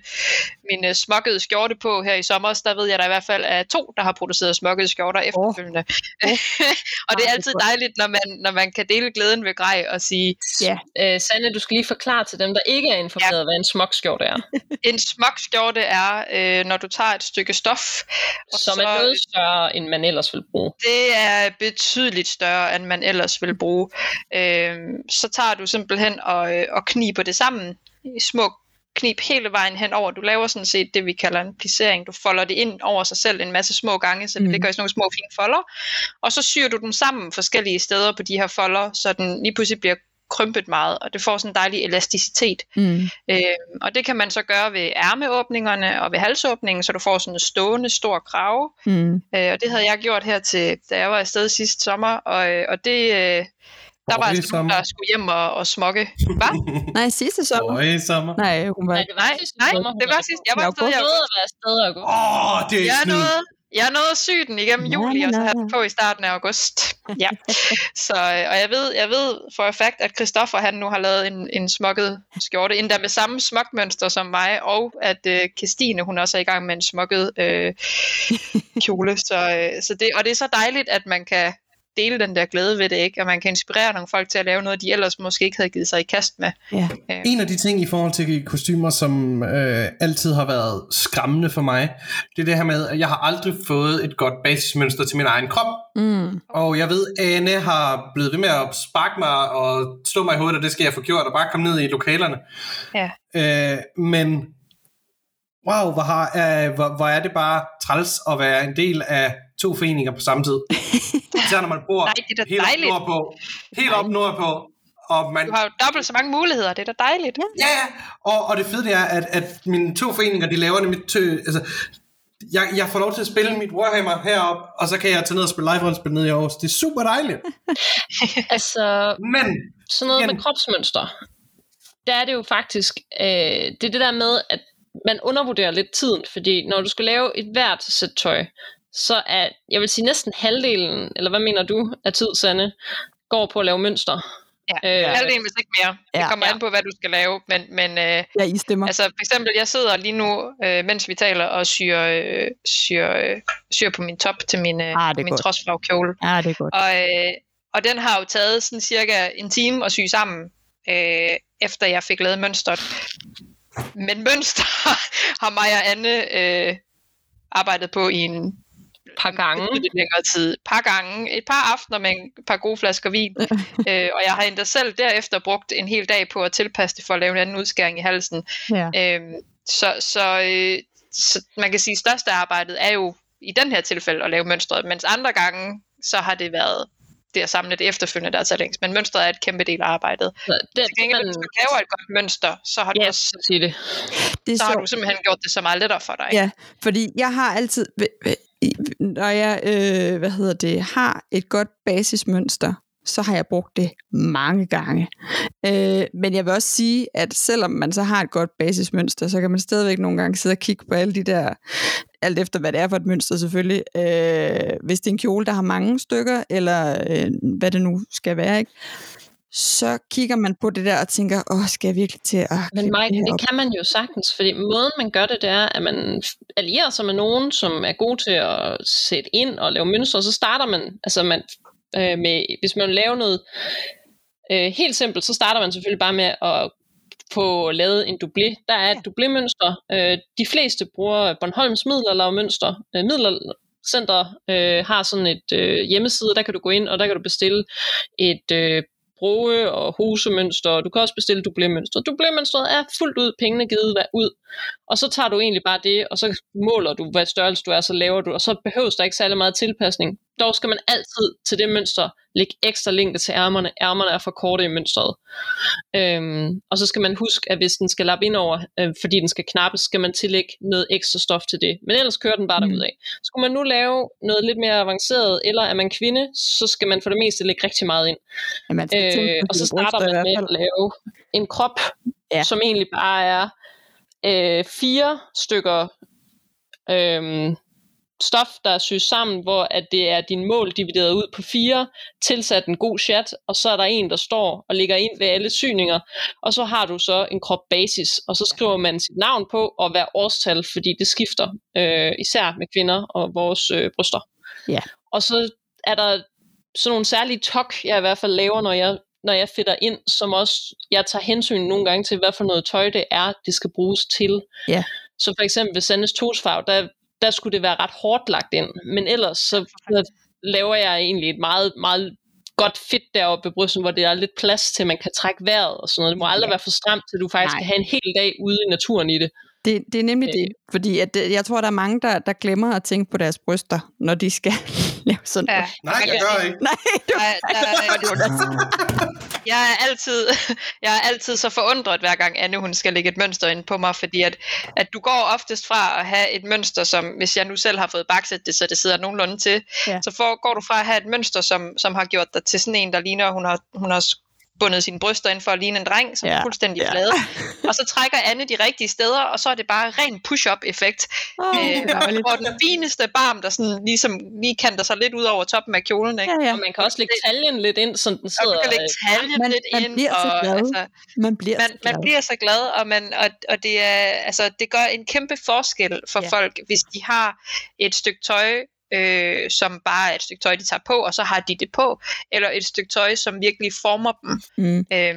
min øh, smokkede skjorte på her i sommer, der ved jeg der i hvert fald er to, der har produceret smokkede skjorter efterfølgende. Åh. og det er altid dejligt, når man, når man kan dele glæden ved grej og sige, Ja, Øh, Sanne, du skal lige forklare til dem, der ikke er informeret, ja. hvad en smokskjorte er. en smokskjorte er, øh, når du tager et stykke stof, og Som så, er noget større, end man ellers vil bruge. Det er betydeligt større, end man ellers vil bruge. Øhm, så tager du simpelthen og, øh, og kniber det sammen i små knib hele vejen hen over. Du laver sådan set det, vi kalder en plissering. Du folder det ind over sig selv en masse små gange, så det Mm. ligger i sådan nogle små fine folder. Og så syr du dem sammen forskellige steder på de her folder, så den lige pludselig bliver krympet meget, og det får sådan en dejlig elasticitet. mm. Øhm, og det kan man så gøre ved ærmeåbningerne og ved halsåbningen, så du får sådan en stående stor krave. Mm. Øh, og det havde jeg gjort her til, da jeg var afsted sidste sommer, og, øh, og det, øh, der var Forrige altså nogen, der skulle hjem og, og smokke. Hvad? Nej, sidste sommer. Øj, sommer. Nej, hun var... Nej, det var Nej, sidste nej, sommer, det var sidst. Jeg var afsted Jeg nåede at være afsted og gå. Åh, det er Jeg snyd. nåede, jeg nåede at sy den igennem Nå, juli, og så havde den på i starten af august. Ja. Så, øh, og jeg ved, jeg ved for a fact, at Christoffer han nu har lavet en, en smukket skjorte, endda med samme smukmønster som mig, og at øh, Christine, hun også er i gang med en smukket øh, kjole. Så, øh, så det, og det er så dejligt, at man kan dele den der glæde ved det, ikke? Og man kan inspirere nogle folk til at lave noget, de ellers måske ikke havde givet sig i kast med. Ja. En af de ting i forhold til kostymer, som øh, altid har været skræmmende for mig, det er det her med, at jeg har aldrig fået et godt basismønster til min egen krop. Mm. Og jeg ved, Anne har blevet ved med at sparke mig og slå mig i hovedet, og det skal jeg få gjort, og bare komme ned i lokalerne. Ja. Øh, men wow, hvor, har, øh, hvor, hvor er det bare træls at være en del af to foreninger på samme tid. Især når man bor Nej, det er helt op dejligt. nordpå. Helt op nordpå. Og man, Du har jo dobbelt så mange muligheder, det er da dejligt. Ja, ja. Og, og det fede det er, at, at mine to foreninger, de laver nemlig tø, altså, jeg, jeg får lov til at spille mit Warhammer herop, og så kan jeg tage ned og spille live-rollespil ned i Aarhus. Det er super dejligt. Altså, Men, sådan noget Igen. med kropsmønster, der er det jo faktisk, øh, det er det der med, at man undervurderer lidt tiden, fordi når du skal lave et hvert sæt tøj, så er, jeg vil sige næsten halvdelen, eller hvad mener du, af tid, Sanne, går på at lave mønster. Ja, Øh, halvdelen hvis ikke mere. Det Ja. kommer Ja. an på, hvad du skal lave. Men, men øh, Ja, I stemmer. altså, for eksempel, jeg sidder lige nu, øh, mens vi taler, og syr, øh, syr, øh, syr på min top til min, øh, Ah, det min. Ja, det er godt. Og, øh, og den har jo taget sådan cirka en time at sy sammen, øh, efter jeg fik lavet mønstret. Men mønster har mig og Anne øh, arbejdet på i en par gange. lidt længere tid. Et par gange, et par aftener med et par gode flasker vin. øh, og jeg har endda selv derefter brugt en hel dag på at tilpasse det for at lave en anden udskæring i halsen. Ja. Øhm, så, så, øh, så man kan sige, at største arbejdet er jo i den her tilfælde at lave mønstret, mens andre gange, så har det været det at samle det efterfølgende, der er så længst. Men mønstret er et kæmpe del af arbejdet. Så det, Til gengæld, man, hvis du laver et godt mønster, så har, du ja, også, så sige det. Det er så har du simpelthen gjort det så meget lettere for dig. Ja, fordi jeg har altid, når jeg øh, hvad hedder det, har et godt basismønster, så har jeg brugt det mange gange. Øh, men jeg vil også sige, at selvom man så har et godt basismønster, så kan man stadigvæk nogle gange sidde og kigge på alle de der, alt efter hvad det er for et mønster selvfølgelig. Øh, hvis det er en kjole, der har mange stykker, eller øh, hvad det nu skal være, ikke? Så kigger man på det der og tænker, åh, skal jeg virkelig til at Men Mike, det det kan man jo sagtens, fordi måden man gør det, det er, at man allierer sig med nogen, som er god til at sætte ind og lave mønstre, og så starter man, altså man, øh, med, hvis man vil lave noget øh, helt simpelt, så starter man selvfølgelig bare med at få lavet en dublé. Der er et dublémønster. Øh, de fleste bruger Bornholms middelaldermønster. Øh, Middelaldercenter øh, har sådan et øh, hjemmeside, der kan du gå ind, og der kan du bestille et øh, broge og hosemønster, og du kan også bestille dublemønster. Dublémønstret er fuldt ud pengene givet ud, og så tager du egentlig bare det, og så måler du, hvad størrelse du er, så laver du, og så behøves der ikke særlig meget tilpasning. Dog skal man altid til det mønster lægge ekstra længde til ærmerne. Ærmerne er for korte i mønstret. Øhm, og så skal man huske, at hvis den skal lappe ind over, øh, fordi den skal knappes, skal man tillægge noget ekstra stof til det. Men ellers kører den bare Mm. derudad. Skulle man nu lave noget lidt mere avanceret, eller er man kvinde, så skal man for det meste lægge rigtig meget ind. Ja, man skal Øh, og så starter man med at lave en krop, ja. som egentlig bare er øh, fire stykker øh, stof, der er syet sammen, hvor at det er din mål divideret ud på fire, tilsat en god chat, og så er der en, der står og ligger ind ved alle syninger, og så har du så en krop basis, og så skriver man sit navn på, og hver årstal, fordi det skifter, øh, især med kvinder og vores øh, bryster. Ja. Og så er der sådan nogle særlige tok, jeg i hvert fald laver, når jeg når jeg fitter ind, som også, jeg tager hensyn nogle gange til, hvad for noget tøj det er, det skal bruges til. Ja. Så for eksempel ved Sandes tosfarve, der, der skulle det være ret hårdt lagt ind, men ellers så, så laver jeg egentlig et meget, meget godt fit deroppe ved brysten, hvor det er lidt plads til, at man kan trække vejret og sådan noget. Det må aldrig Ja. være for stramt, til du faktisk Nej. kan have en hel dag ude i naturen i det. Det, det er nemlig Øh. det, fordi at, jeg tror, der er mange, der, der glemmer at tænke på deres bryster, når de skal lave sådan Ja. noget. Nej, jeg gør ikke. Nej, du, der, jeg er altid, jeg er altid så forundret, hver gang Anne hun skal lægge et mønster ind på mig, fordi at, at du går oftest fra at have et mønster, som hvis jeg nu selv har fået bakset det, så det sidder nogenlunde til, Ja. så får, går du fra at have et mønster, som, som har gjort dig til sådan en, der ligner, hun har, hun har bundet sine bryster ind for at ligne en dreng, som Ja. er fuldstændig Ja. flade. Og så trækker Anne de rigtige steder, og så er det bare ren push-up-effekt. Åh, øh, og den fineste barm, der sådan ligesom lige kanter sig lidt ud over toppen af kjolen. Ikke? Ja, ja. Og man kan også lægge taljen lidt ind, så den Og sidder... du kan lægge øh, taljen Man- lidt man ind. bliver så og, glad. Altså, Man bliver man, så glad. man bliver så glad, og, man, og, og det, er, altså, det gør en kæmpe forskel for ja. folk, hvis de har et stykke tøj, øh, som bare er et stykke tøj, de tager på, og så har de det på, eller et stykke tøj, som virkelig former dem. Mm. Øhm, Men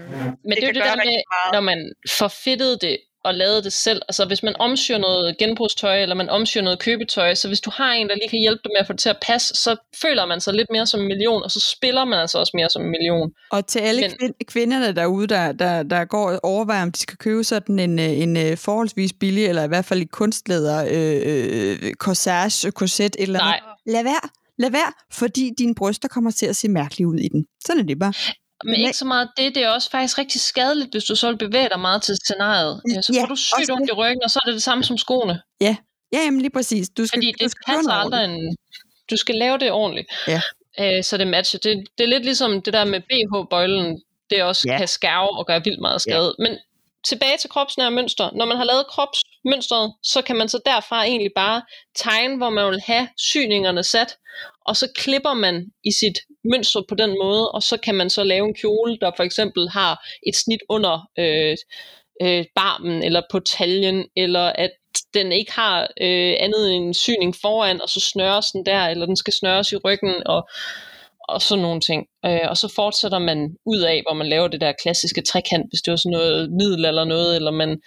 det, det er jo det der med, meget. når man forfedtede det og lavede det selv. Altså hvis man omsyr noget genbrugstøj, eller man omsyr noget købetøj, så hvis du har en, der lige kan hjælpe dig med at få det til at passe, så føler man sig lidt mere som en million, og så spiller man altså også mere som en million. Og til alle Men- kvinderne derude, der, der, der går og overvejer, om de skal købe sådan en, øh, en øh, forholdsvis billig, eller i hvert fald i kunstlæder, øh, øh, corsage, korset, et eller. Nej, Lad være. Lad være, fordi dine bryster kommer til at se mærkelige ud i den. Sådan er det bare. Men ikke så meget det. Det er også faktisk rigtig skadeligt, hvis du så vil bevæge dig meget til scenariet. Ja, Ja, så får du sygt ondt i ryggen, og så er det det samme som skoene. Ja, jamen lige præcis. Du skal, Fordi du det skal købe passer aldrig en... Du skal lave det ordentligt. Ja. Øh, så det matcher. Det, det er lidt ligesom det der med BH-bøjlen. Det også Ja. ja. kan skærve og gøre vildt meget skade. Men tilbage til kropsnære mønster. Når man har lavet kropsmønstret, så kan man så derfra egentlig bare tegne, hvor man vil have syningerne sat, og så klipper man i sit mønster på den måde, og så kan man så lave en kjole, der for eksempel har et snit under øh, øh, barmen, eller på taljen, eller at den ikke har øh, andet end en syning foran, og så snøres den der, eller den skal snøres i ryggen, og, og sådan nogle ting. Øh, og så fortsætter man ud af, hvor man laver det der klassiske trekant, hvis det var sådan noget middel eller noget, eller man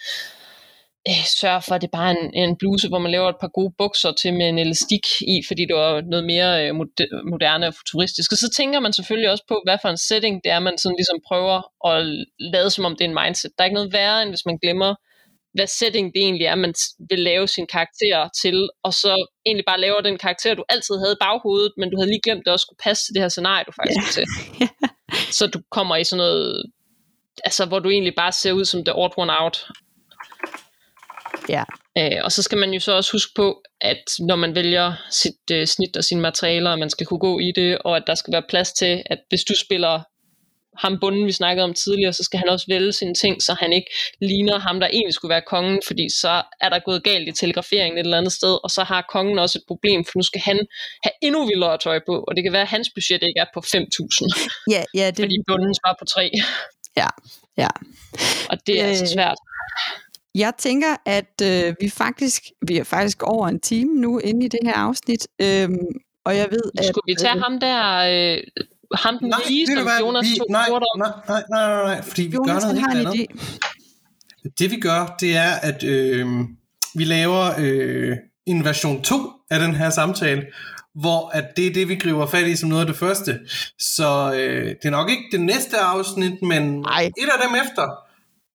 øh, sørge for, at det bare er en, en bluse, hvor man laver et par gode bukser til med en elastik i, fordi det var noget mere øh, mod- moderne og futuristisk. Og så tænker man selvfølgelig også på, hvad for en setting det er, man sådan ligesom prøver at lade som om det er en mindset. Der er ikke noget værre, end hvis man glemmer, hvad setting det egentlig er, man vil lave sin karakter til, og så egentlig bare laver den karakter, du altid havde i baghovedet, men du havde lige glemt, at det også skulle passe til det her scenarie, du faktisk yeah. til. Så du kommer i sådan noget, altså hvor du egentlig bare ser ud som the odd one out. Ja. Øh, og så skal man jo så også huske på, at når man vælger sit øh, snit og sine materialer, at man skal kunne gå i det, og at der skal være plads til, at hvis du spiller ham bunden, vi snakkede om tidligere, så skal han også vælge sine ting, så han ikke ligner ham, der egentlig skulle være kongen, fordi så er der gået galt i telegraferingen et eller andet sted, og så har kongen også et problem, for nu skal han have endnu vildere tøj på, og det kan være, at hans budget ikke er på 5.000, Ja, ja, det, fordi bunden var på 3. ja, ja. Og det er Øh, altså svært. Jeg tænker, at øh, vi faktisk vi er faktisk over en time nu inde i det her afsnit, øhm, og jeg ved, at... Skulle vi tage ham der, øh, ham den Nej, lige, som hvad, Jonas vi, tog nej, nej, nej, nej, nej, nej, fordi vi gør Jonas noget han har helt en andet. idé. Det vi gør, det er, at øh, vi laver øh, en version 2 af den her samtale, hvor at det er det, vi griber fat i som noget af det første. Så øh, det er nok ikke det næste afsnit, men Ej. et af dem efter.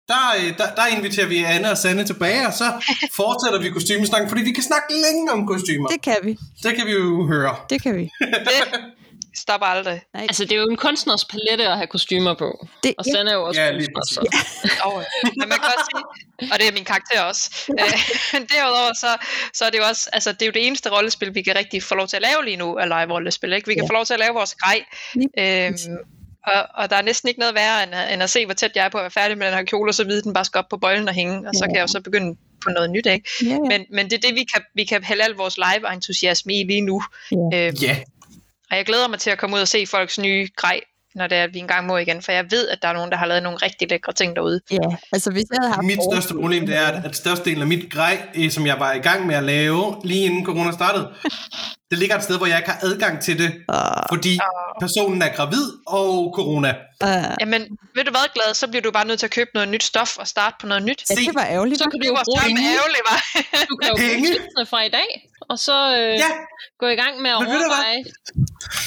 Der, øh, der, der inviterer vi Anne og Sanne tilbage, og så fortsætter vi kostymesnakken, fordi vi kan snakke længe om kostymer. Det, kan vi, det kan vi jo høre. det kan vi. Det stopper aldrig. Nej, Altså, det er jo en kunstners palette at have kostymer på. det, Og ja, Sanne er jo også Ja, ja, lige kunstner, så. Og, men man kan også sige, og det er min karakter også. Øh, Men derudover, så, så er det jo også, altså det er jo det eneste rollespil, vi kan rigtig få lov til at lave lige nu, er live-rollespil, ikke? Vi kan Ja. få lov til at lave vores grej, øhm, og, og der er næsten ikke noget værre, end at, end at se, hvor tæt jeg er på at være færdig med den her kjole, og så vide, at den bare skal op på bøjlen og hænge, og så Ja. kan jeg jo så begynde på noget nyt, ikke? ja, ja. Men, men det er det, vi kan, vi kan hælde al vores live-entusiasme i lige nu. Ja. Øh, Ja, og jeg glæder mig til at komme ud og se folks nye grej, når det er, at vi engang må igen, for jeg ved, at der er nogen, der har lavet nogle rigtig lækre ting derude. ja. Altså, hvis jeg havde haft mit største problem det er, at, størstedelen af mit grej, øh, som jeg var i gang med at lave, lige inden corona startede, det ligger et sted, hvor jeg ikke har adgang til det, Uh, fordi personen er gravid og corona. uh, Jamen, ved du hvad, glad, så bliver du bare nødt til at købe noget nyt stof og starte på noget nyt. ja, det var ærgerligt. Så kan du Det jo bruge Penge. ærgerligt, var. du kan jo bruge Penge. tipsene fra i dag, og så øh, Ja, gå i gang med at Men overveje.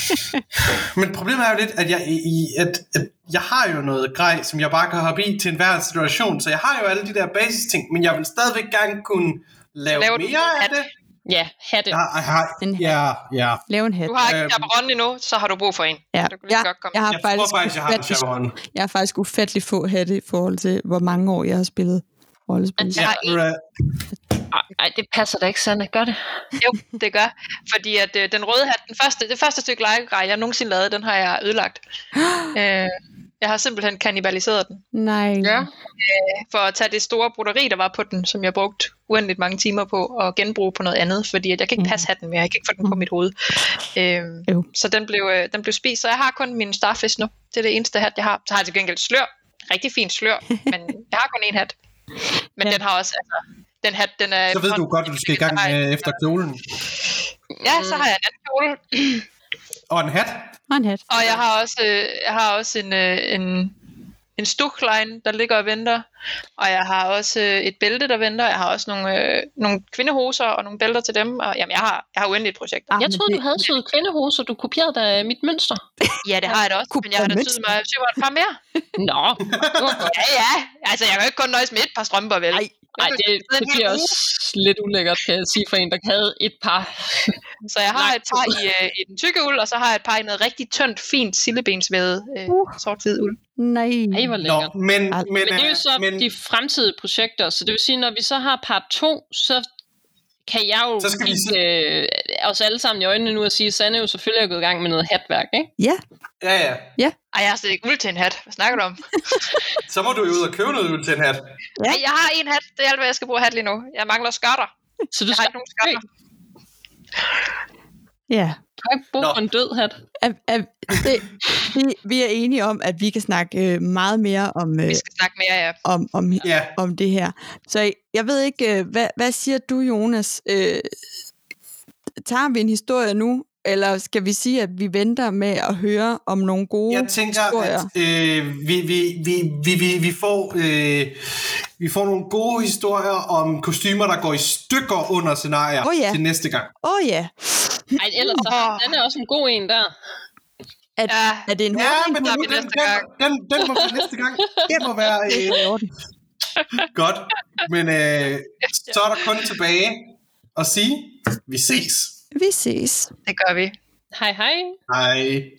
men problemet er jo lidt, at jeg, i, at, at jeg har jo noget grej, som jeg bare kan hoppe i til enhver situation, så jeg har jo alle de der basis ting, men jeg vil stadigvæk gerne kunne lave Laver du mere af det. Ja, have det. Jeg, har- En hat. ja, ja. Lave en hat. Du har ikke Øhm. chaperon endnu, så har du brug for en. Ja, Du kan lige jeg, godt komme. jeg, har Jeg faktisk tror faktisk, jeg har chaperon. jeg har faktisk ufattelig få hatte i forhold til, hvor mange år jeg har spillet rollespil. Ja, har en. ved du hvad? Ej, det passer da ikke, Sanne. Gør det. Jo, det gør. Fordi at øh, den røde hat, den første, det første stykke legegrej, jeg nogensinde lavede, den har jeg ødelagt. øh, jeg har simpelthen kannibaliseret den. Nej. Ja. For at tage det store broderi, der var på den, som jeg brugte uendeligt mange timer på, og genbruge på noget andet. Fordi at jeg kan ikke Mm. passe hatten mere, jeg kan ikke få den på mit hoved. Øh, Øv. så den blev, øh, den blev spist, så jeg har kun min starfish nu. Det er det eneste hat, jeg har. Så har jeg til gengæld slør. Rigtig fint slør, men jeg har kun én hat. Men Ja. den har også, altså, den hat, den er... Så ved du godt, at du skal i gang med efter kjolen. Ja, så har jeg en anden kjole. Og en hat. Og en hat. Og jeg har også, øh, jeg har også en, øh, en, en stuklein, der ligger og venter. Og jeg har også øh, et bælte, der venter. Jeg har også nogle, øh, nogle kvindehoser og nogle bælter til dem. Og jamen, jeg har, jeg har uendeligt projekter. Ah, Jeg troede, det- du havde syet kvindehoser. Du kopierede da mit mønster. Ja, det har jeg da også, men jeg har da syet mig syv et par mere. Nå. Ja, ja. Altså, jeg kan jo ikke kun nøjes med et par strømper, vel? Ej, Ej, det, det bliver også lidt ulækkert, kan jeg sige, for en, der havde et par. Så jeg har et par i, øh, i den tykke uld, og så har jeg et par i noget rigtig tyndt, fint sillebensvævet øh, Uh. sort-hvid uld. Nej. Ej, hvor lækkert. Nå, men, men, Men det er jo øh, så men, de fremtidige projekter, så det vil sige, når vi så har part 2, så kan jeg jo Så skal vi kigge, øh, os alle sammen i øjnene nu og sige, at Sanne jo selvfølgelig er gået i gang med noget hatværk, ikke? Ja, ja, ja. Ej, jeg har slet ikke uld til en hat. Hvad snakker du om? Så må du jo ud og købe noget ud til en hat. Ja. Ej, jeg har en hat. Det er alt, hvad jeg skal bruge hat lige nu. Jeg mangler skørter. Så du Jeg har skal ikke nogen skørter. Ja. ikke bruge Nå. på en død hat. Er, er, det, vi, vi er enige om, at vi kan snakke øh, meget mere om, øh, Vi skal snakke mere, ja. om, om, Ja, om det her. Så jeg ved ikke, øh, hvad, hvad siger du, Jonas? Øh, tager vi en historie nu, eller skal vi sige, at vi venter med at høre om nogle gode jeg tænker, historier? at øh, vi, vi, vi, vi, vi, vi får øh, Vi får nogle gode historier om kostymer, der går i stykker under scenarier Åh, ja. til næste gang. Åh oh, ja. Ej, ellers så, den er også en god en der. Er, Ja. er det en Ja, hurtig men tager den, den, næste den, gang. den, den må vi næste gang. Det må være øh, godt. Men øh, så er der kun tilbage at sige, vi ses. Vi ses. Det gør vi. Hej hej. Hej.